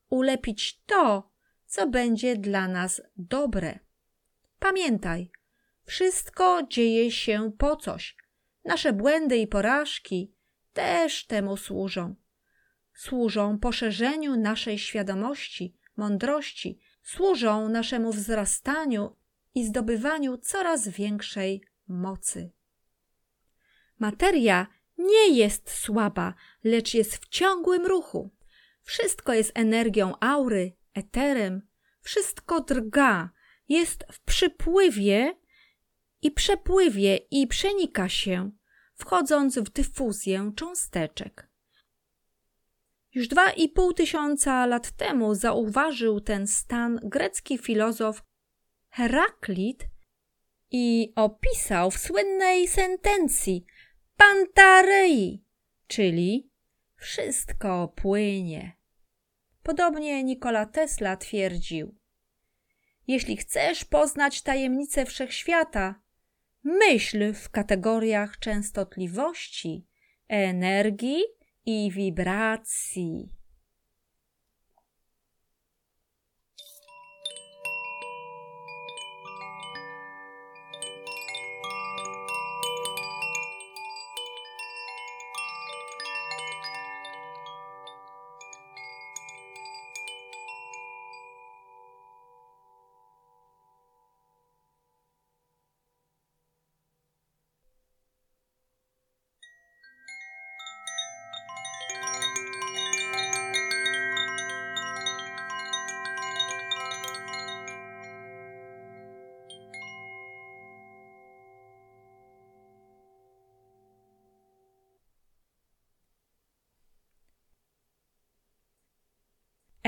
ulepić to, co będzie dla nas dobre. Pamiętaj, wszystko dzieje się po coś. Nasze błędy i porażki też temu służą. Służą poszerzeniu naszej świadomości, mądrości, służą naszemu wzrastaniu i zdobywaniu coraz większej mocy. Materia nie jest słaba, lecz jest w ciągłym ruchu. Wszystko jest energią aury, eterem, wszystko drga, jest w przypływie i przepływie i przenika się, wchodząc w dyfuzję cząsteczek. Już dwa i pół tysiąca lat temu zauważył ten stan grecki filozof Heraklit i opisał w słynnej sentencji Pantarei, czyli wszystko płynie. Podobnie Nikola Tesla twierdził: Jeśli chcesz poznać tajemnicę wszechświata, myśl w kategoriach częstotliwości, energii i wibracji.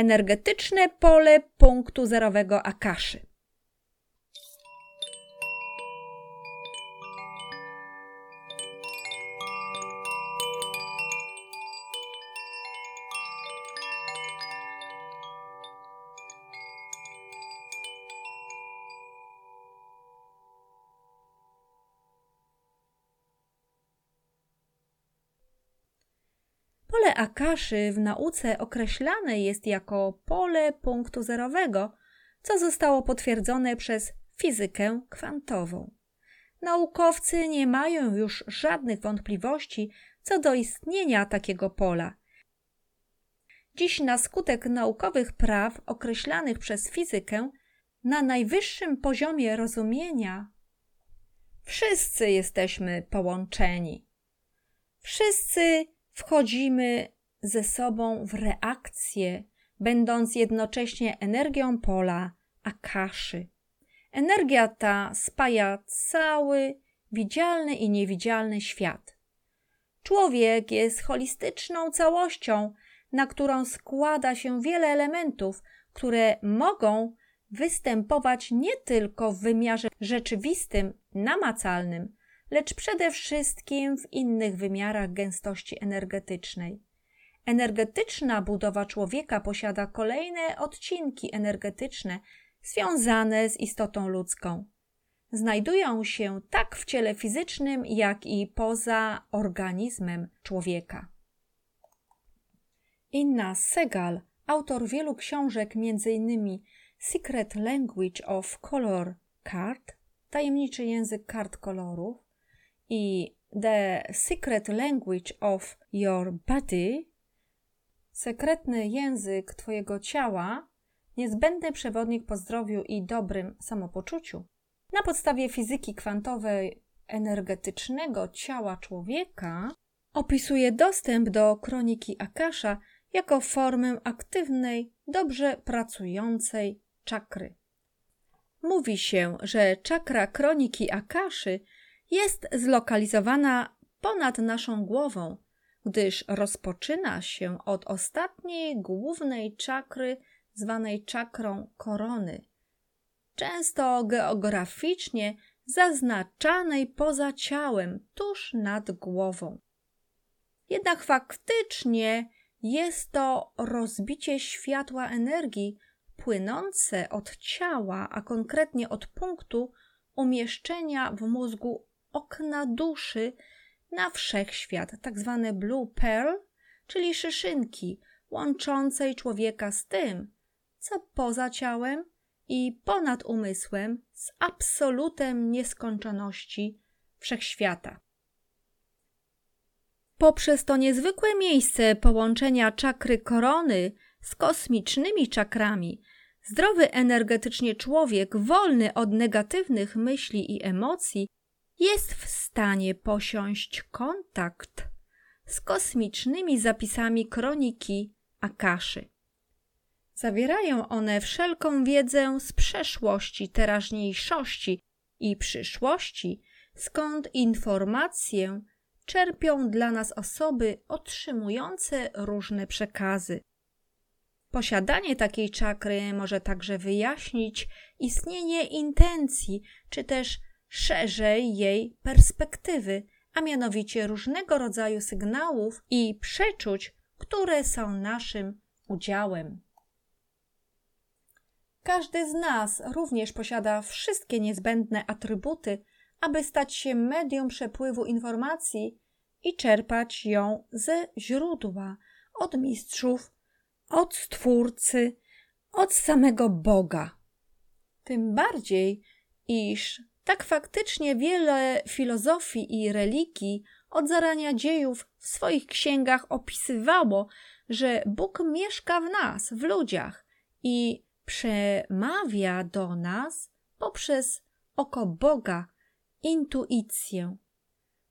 Energetyczne pole punktu zerowego Akaszy. Akaszy w nauce określane jest jako pole punktu zerowego, co zostało potwierdzone przez fizykę kwantową. Naukowcy nie mają już żadnych wątpliwości co do istnienia takiego pola. Dziś na skutek naukowych praw określanych przez fizykę na najwyższym poziomie rozumienia wszyscy jesteśmy połączeni. Wszyscy wchodzimy ze sobą w reakcję, będąc jednocześnie energią pola Akaszy. Energia ta spaja cały widzialny i niewidzialny świat. Człowiek jest holistyczną całością, na którą składa się wiele elementów, które mogą występować nie tylko w wymiarze rzeczywistym, namacalnym, lecz przede wszystkim w innych wymiarach gęstości energetycznej. Energetyczna budowa człowieka posiada kolejne odcinki energetyczne związane z istotą ludzką. Znajdują się tak w ciele fizycznym, jak i poza organizmem człowieka. Inna Segal, autor wielu książek, m.in. Secret Language of Color Card, tajemniczy język kart kolorów i The Secret Language of Your Body, sekretny język Twojego ciała, niezbędny przewodnik po zdrowiu i dobrym samopoczuciu. Na podstawie fizyki kwantowej energetycznego ciała człowieka opisuje dostęp do kroniki Akasha jako formę aktywnej, dobrze pracującej czakry. Mówi się, że czakra kroniki Akaszy jest zlokalizowana ponad naszą głową, gdyż rozpoczyna się od ostatniej głównej czakry zwanej czakrą korony, często geograficznie zaznaczanej poza ciałem, tuż nad głową. Jednak faktycznie jest to rozbicie światła energii płynące od ciała, a konkretnie od punktu umieszczenia w mózgu okna duszy na wszechświat, tak zwane blue pearl, czyli szyszynki łączącej człowieka z tym, co poza ciałem i ponad umysłem, z absolutem nieskończoności wszechświata. Poprzez to niezwykłe miejsce połączenia czakry korony z kosmicznymi czakrami, zdrowy energetycznie człowiek, wolny od negatywnych myśli i emocji, jest w stanie posiąść kontakt z kosmicznymi zapisami kroniki Akaszy. Zawierają one wszelką wiedzę z przeszłości, teraźniejszości i przyszłości, skąd informacje czerpią dla nas osoby otrzymujące różne przekazy. Posiadanie takiej czakry może także wyjaśnić istnienie intencji, czy też szerzej jej perspektywy, a mianowicie różnego rodzaju sygnałów i przeczuć, które są naszym udziałem. Każdy z nas również posiada wszystkie niezbędne atrybuty, aby stać się medium przepływu informacji i czerpać ją ze źródła, od mistrzów, od Stwórcy, od samego Boga. Tym bardziej, iż tak faktycznie wiele filozofii i religii od zarania dziejów w swoich księgach opisywało, że Bóg mieszka w nas, w ludziach i przemawia do nas poprzez oko Boga, intuicję.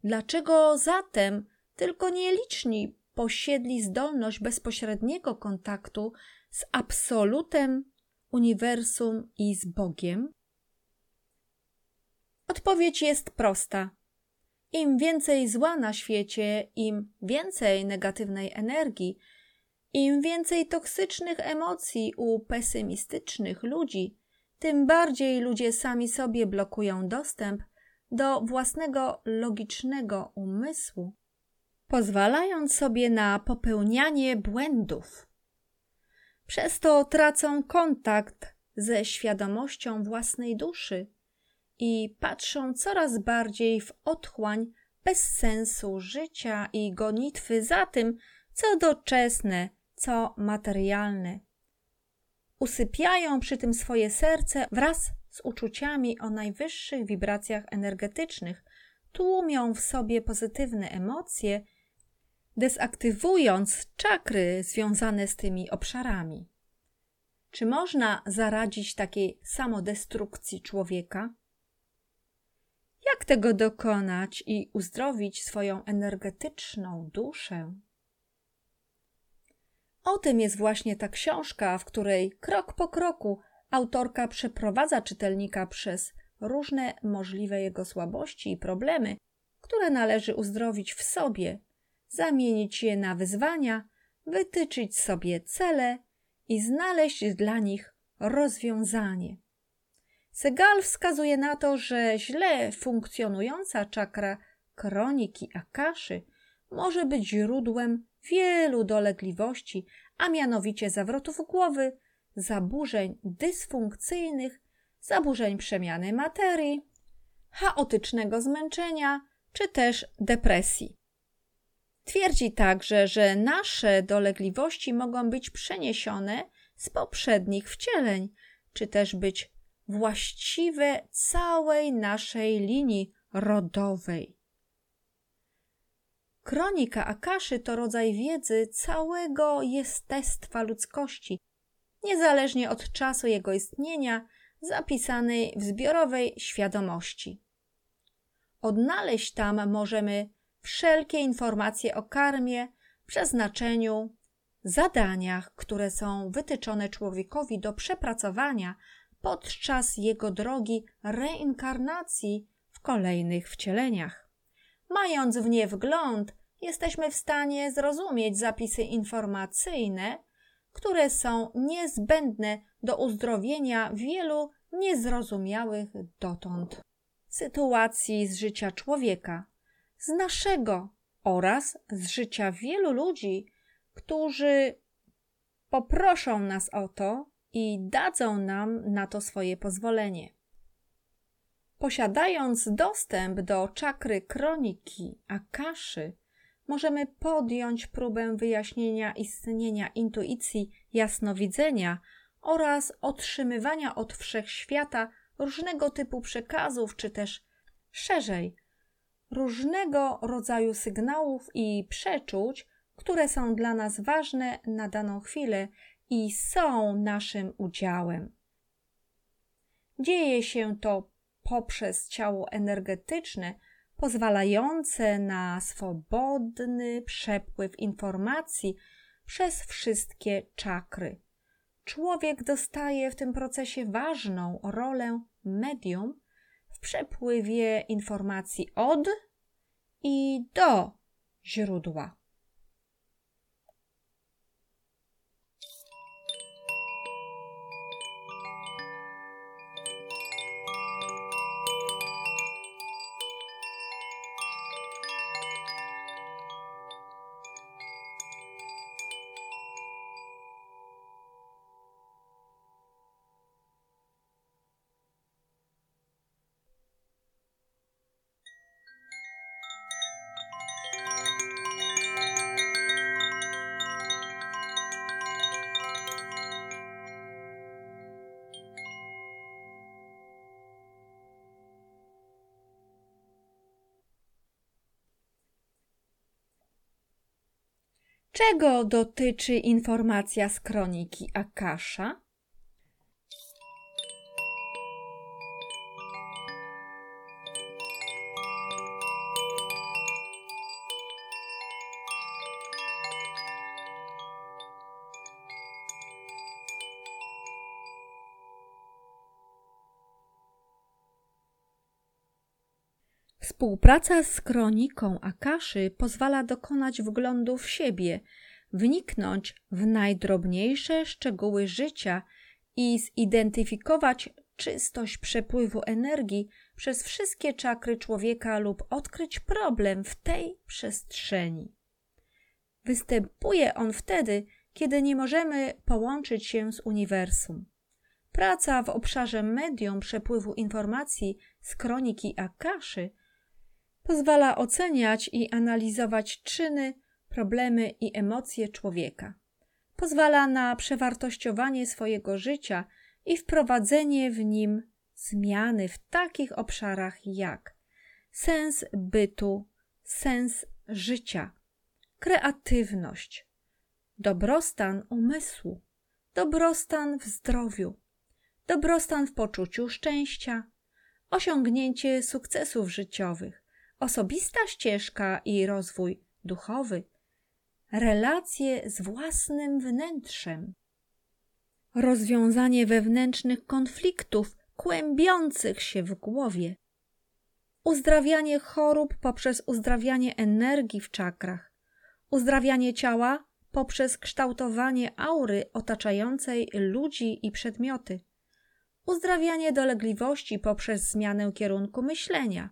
Dlaczego zatem tylko nieliczni posiedli zdolność bezpośredniego kontaktu z absolutem uniwersum i z Bogiem? Odpowiedź jest prosta. Im więcej zła na świecie, im więcej negatywnej energii, im więcej toksycznych emocji u pesymistycznych ludzi, tym bardziej ludzie sami sobie blokują dostęp do własnego logicznego umysłu, pozwalając sobie na popełnianie błędów. Przez to tracą kontakt ze świadomością własnej duszy i patrzą coraz bardziej w otchłań bez sensu życia i gonitwy za tym, co doczesne, co materialne. Usypiają przy tym swoje serce wraz z uczuciami o najwyższych wibracjach energetycznych, tłumią w sobie pozytywne emocje, dezaktywując czakry związane z tymi obszarami. Czy można zaradzić takiej samodestrukcji człowieka? Jak tego dokonać i uzdrowić swoją energetyczną duszę? O tym jest właśnie ta książka, w której krok po kroku autorka przeprowadza czytelnika przez różne możliwe jego słabości i problemy, które należy uzdrowić w sobie, zamienić je na wyzwania, wytyczyć sobie cele i znaleźć dla nich rozwiązanie. Segal wskazuje na to, że źle funkcjonująca czakra kroniki Akaszy może być źródłem wielu dolegliwości, a mianowicie zawrotów głowy, zaburzeń dysfunkcyjnych, zaburzeń przemiany materii, chaotycznego zmęczenia czy też depresji. Twierdzi także, że nasze dolegliwości mogą być przeniesione z poprzednich wcieleń, czy też być właściwe całej naszej linii rodowej. Kronika Akaszy to rodzaj wiedzy całego jestestwa ludzkości, niezależnie od czasu jego istnienia, zapisanej w zbiorowej świadomości. Odnaleźć tam możemy wszelkie informacje o karmie, przeznaczeniu, zadaniach, które są wytyczone człowiekowi do przepracowania podczas jego drogi reinkarnacji w kolejnych wcieleniach. Mając w nie wgląd, jesteśmy w stanie zrozumieć zapisy informacyjne, które są niezbędne do uzdrowienia wielu niezrozumiałych dotąd sytuacji z życia człowieka, z naszego oraz z życia wielu ludzi, którzy poproszą nas o to i dadzą nam na to swoje pozwolenie. Posiadając dostęp do czakry kroniki Akaszy, możemy podjąć próbę wyjaśnienia istnienia intuicji jasnowidzenia oraz otrzymywania od wszechświata różnego typu przekazów, czy też szerzej, różnego rodzaju sygnałów i przeczuć, które są dla nas ważne na daną chwilę i są naszym udziałem. Dzieje się to poprzez ciało energetyczne, pozwalające na swobodny przepływ informacji przez wszystkie czakry. Człowiek dostaje w tym procesie ważną rolę medium w przepływie informacji od i do źródła. Czego dotyczy informacja z kroniki Akasza? Współpraca z kroniką Akaszy pozwala dokonać wglądu w siebie, wniknąć w najdrobniejsze szczegóły życia i zidentyfikować czystość przepływu energii przez wszystkie czakry człowieka lub odkryć problem w tej przestrzeni. Występuje on wtedy, kiedy nie możemy połączyć się z uniwersum. Praca w obszarze medium przepływu informacji z kroniki Akaszy pozwala oceniać i analizować czyny, problemy i emocje człowieka. Pozwala na przewartościowanie swojego życia i wprowadzenie w nim zmiany w takich obszarach jak sens bytu, sens życia, kreatywność, dobrostan umysłu, dobrostan w zdrowiu, dobrostan w poczuciu szczęścia, osiągnięcie sukcesów życiowych, osobista ścieżka i rozwój duchowy, relacje z własnym wnętrzem, rozwiązanie wewnętrznych konfliktów kłębiących się w głowie, uzdrawianie chorób poprzez uzdrawianie energii w czakrach, uzdrawianie ciała poprzez kształtowanie aury otaczającej ludzi i przedmioty, uzdrawianie dolegliwości poprzez zmianę kierunku myślenia,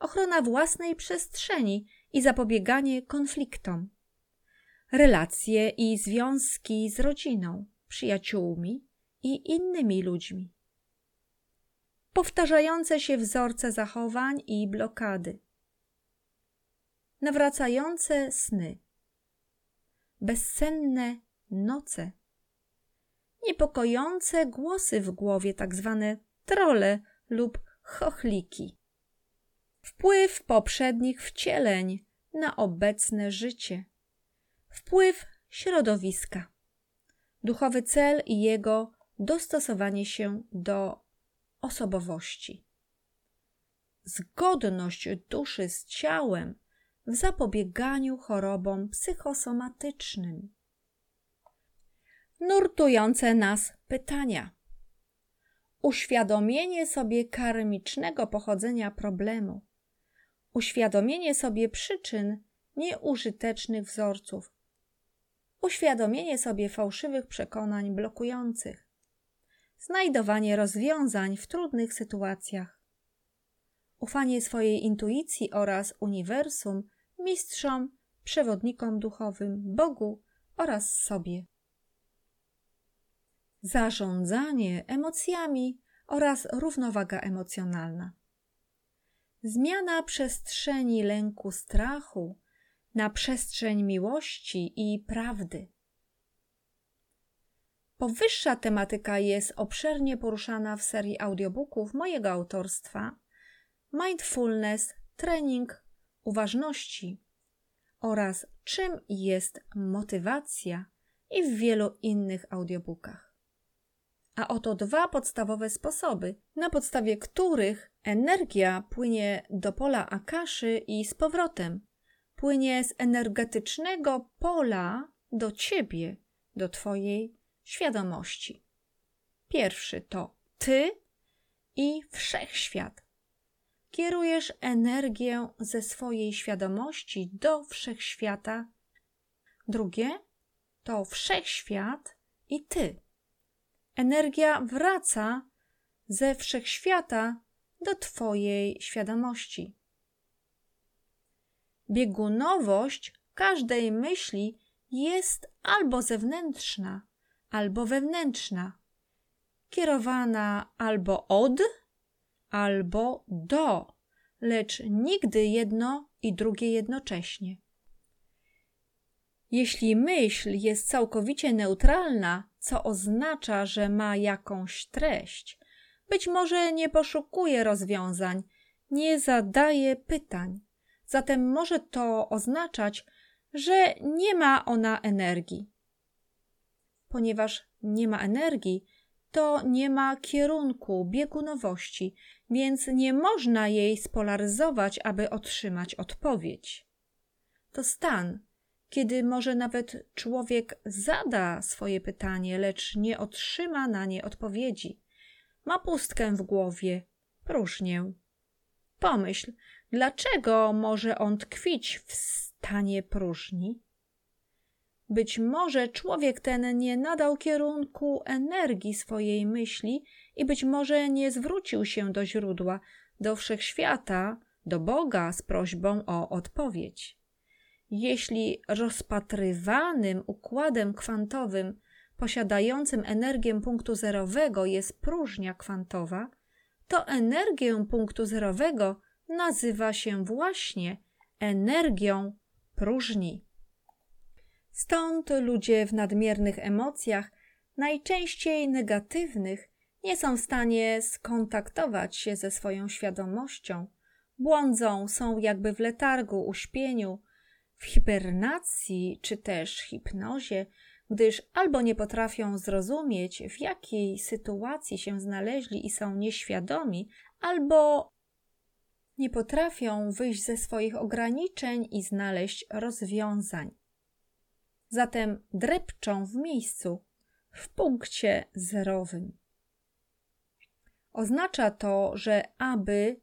ochrona własnej przestrzeni i zapobieganie konfliktom, relacje i związki z rodziną, przyjaciółmi i innymi ludźmi, powtarzające się wzorce zachowań i blokady, nawracające sny, bezsenne noce, niepokojące głosy w głowie, tak zwane trole lub chochliki. Wpływ poprzednich wcieleń na obecne życie. Wpływ środowiska. Duchowy cel i jego dostosowanie się do osobowości. Zgodność duszy z ciałem w zapobieganiu chorobom psychosomatycznym. Nurtujące nas pytania. Uświadomienie sobie karmicznego pochodzenia problemu. Uświadomienie sobie przyczyn nieużytecznych wzorców. Uświadomienie sobie fałszywych przekonań blokujących. Znajdowanie rozwiązań w trudnych sytuacjach. Ufanie swojej intuicji oraz uniwersum, mistrzom, przewodnikom duchowym, Bogu oraz sobie. Zarządzanie emocjami oraz równowaga emocjonalna. Zmiana przestrzeni lęku, strachu na przestrzeń miłości i prawdy. Powyższa tematyka jest obszernie poruszana w serii audiobooków mojego autorstwa Mindfulness Trening Uważności oraz Czym jest motywacja i w wielu innych audiobookach. A oto dwa podstawowe sposoby, na podstawie których energia płynie do pola Akaszy i z powrotem. Płynie z energetycznego pola do ciebie, do twojej świadomości. Pierwszy to ty i wszechświat. Kierujesz energię ze swojej świadomości do wszechświata. Drugie to wszechświat i ty. Energia wraca ze wszechświata do Twojej świadomości. Biegunowość każdej myśli jest albo zewnętrzna, albo wewnętrzna, kierowana albo od, albo do, lecz nigdy jedno i drugie jednocześnie. Jeśli myśl jest całkowicie neutralna, co oznacza, że ma jakąś treść, być może nie poszukuje rozwiązań, nie zadaje pytań. Zatem może to oznaczać, że nie ma ona energii. Ponieważ nie ma energii, to nie ma kierunku, biegunowości, więc nie można jej spolaryzować, aby otrzymać odpowiedź. To stan, kiedy może nawet człowiek zada swoje pytanie, lecz nie otrzyma na nie odpowiedzi. Ma pustkę w głowie, próżnię. Pomyśl, dlaczego może on tkwić w stanie próżni? Być może człowiek ten nie nadał kierunku energii swojej myśli i być może nie zwrócił się do źródła, do wszechświata, do Boga z prośbą o odpowiedź. Jeśli rozpatrywanym układem kwantowym posiadającym energię punktu zerowego jest próżnia kwantowa, to energię punktu zerowego nazywa się właśnie energią próżni. Stąd ludzie w nadmiernych emocjach, najczęściej negatywnych, nie są w stanie skontaktować się ze swoją świadomością. Błądzą, są jakby w letargu, uśpieniu, w hibernacji czy też hipnozie, gdyż albo nie potrafią zrozumieć, w jakiej sytuacji się znaleźli i są nieświadomi, albo nie potrafią wyjść ze swoich ograniczeń i znaleźć rozwiązań. Zatem drepczą w miejscu, w punkcie zerowym. Oznacza to, że aby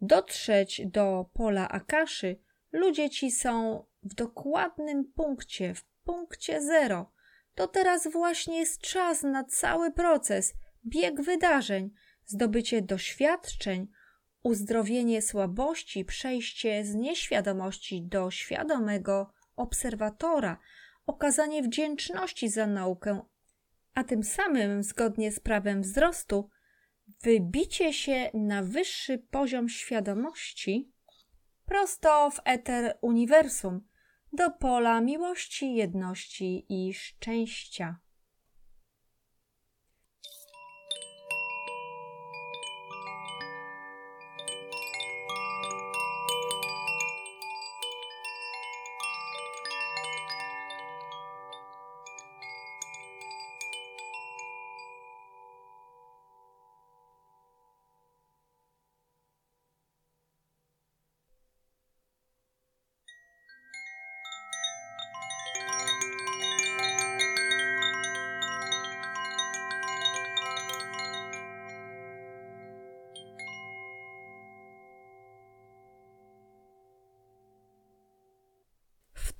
dotrzeć do pola Akaszy, ludzie ci są w dokładnym punkcie, w punkcie zero. To teraz właśnie jest czas na cały proces, bieg wydarzeń, zdobycie doświadczeń, uzdrowienie słabości, przejście z nieświadomości do świadomego obserwatora, okazanie wdzięczności za naukę, a tym samym, zgodnie z prawem wzrostu, wybicie się na wyższy poziom świadomości prosto w eter uniwersum, do pola miłości, jedności i szczęścia.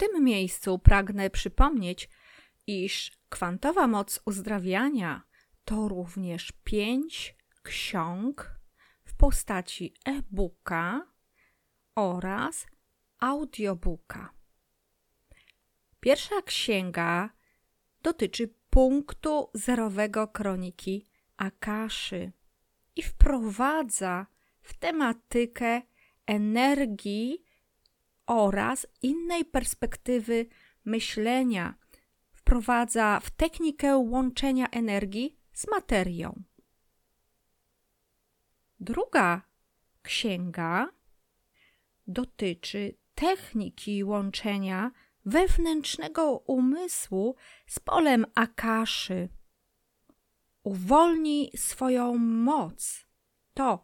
Tym miejscu pragnę przypomnieć, iż kwantowa moc uzdrawiania to również pięć ksiąg w postaci e-booka oraz audiobooka. Pierwsza księga dotyczy punktu zerowego kroniki Akaszy i wprowadza w tematykę energii oraz innej perspektywy myślenia wprowadza w technikę łączenia energii z materią. Druga księga dotyczy techniki łączenia wewnętrznego umysłu z polem Akaszy. Uwolnij swoją moc. To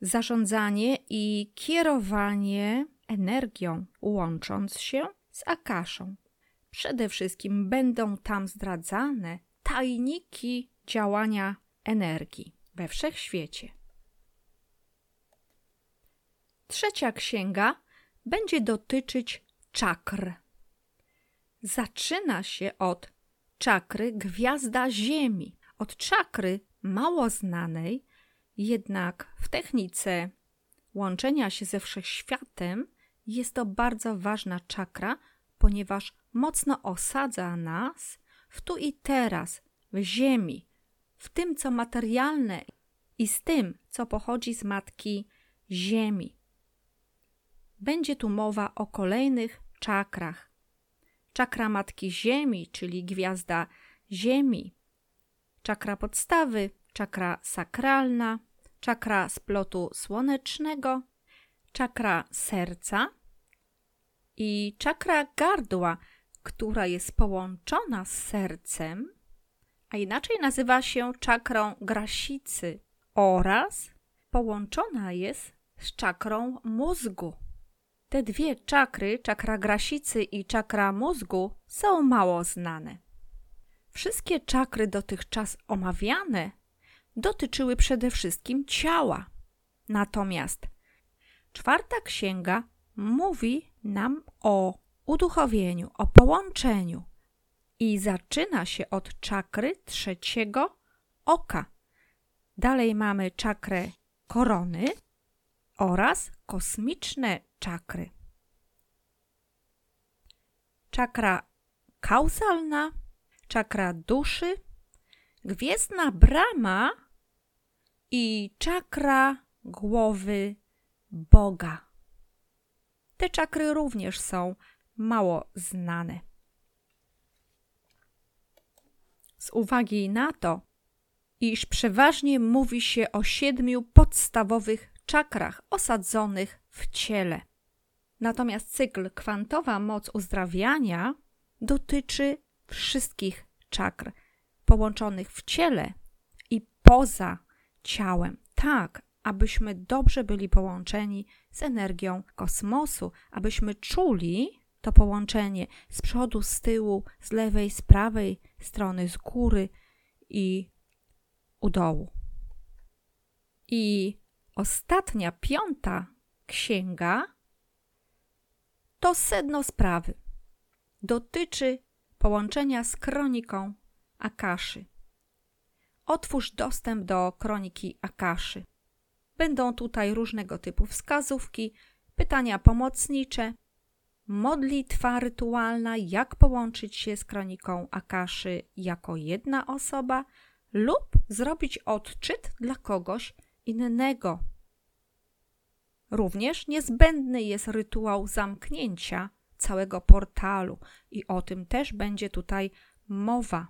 zarządzanie i kierowanie energią, łącząc się z Akaszą. Przede wszystkim będą tam zdradzane tajniki działania energii we wszechświecie. Trzecia księga będzie dotyczyć czakr. Zaczyna się od czakry gwiazda Ziemi, od czakry mało znanej, jednak w technice łączenia się ze wszechświatem jest to bardzo ważna czakra, ponieważ mocno osadza nas w tu i teraz, w ziemi, w tym, co materialne i z tym, co pochodzi z matki ziemi. Będzie tu mowa o kolejnych czakrach. Czakra matki ziemi, czyli gwiazda ziemi, czakra podstawy, czakra sakralna, czakra splotu słonecznego, czakra serca, i czakra gardła, która jest połączona z sercem, a inaczej nazywa się czakrą grasicy oraz połączona jest z czakrą mózgu. Te dwie czakry, czakra grasicy i czakra mózgu, są mało znane. Wszystkie czakry dotychczas omawiane dotyczyły przede wszystkim ciała. Natomiast czwarta księga mówi nam o uduchowieniu, o połączeniu i zaczyna się od czakry trzeciego oka. Dalej mamy czakrę korony oraz kosmiczne czakry. Czakra kausalna, czakra duszy, gwiezdna brama i czakra głowy Boga. Te czakry również są mało znane. z uwagi na to, iż przeważnie mówi się o siedmiu podstawowych czakrach osadzonych w ciele. Natomiast cykl kwantowa moc uzdrawiania dotyczy wszystkich czakr połączonych w ciele i poza ciałem, tak abyśmy dobrze byli połączeni z energią kosmosu, abyśmy czuli to połączenie z przodu, z tyłu, z lewej, z prawej strony, z góry i u dołu. I ostatnia, piąta księga to sedno sprawy. Dotyczy połączenia z kroniką Akaszy. Otwórz dostęp do kroniki Akaszy. Będą tutaj różnego typu wskazówki, pytania pomocnicze, modlitwa rytualna, jak połączyć się z kroniką Akaszy jako jedna osoba lub zrobić odczyt dla kogoś innego. Również niezbędny jest rytuał zamknięcia całego portalu i o tym też będzie tutaj mowa.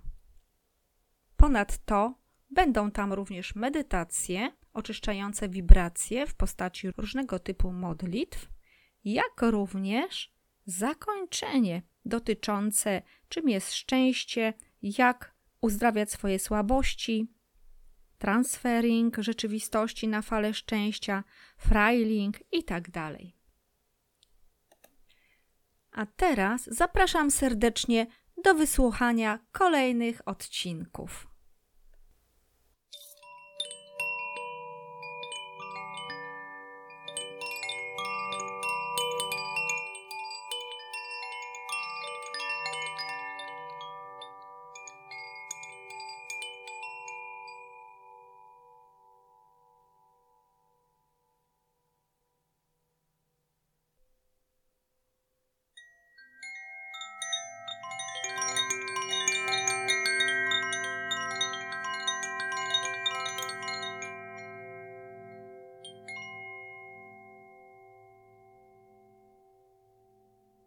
Ponadto będą tam również medytacje oczyszczające wibracje w postaci różnego typu modlitw, jak również zakończenie dotyczące czym jest szczęście, jak uzdrawiać swoje słabości, transferring rzeczywistości na falę szczęścia, frailing itd. Tak A teraz zapraszam serdecznie do wysłuchania kolejnych odcinków.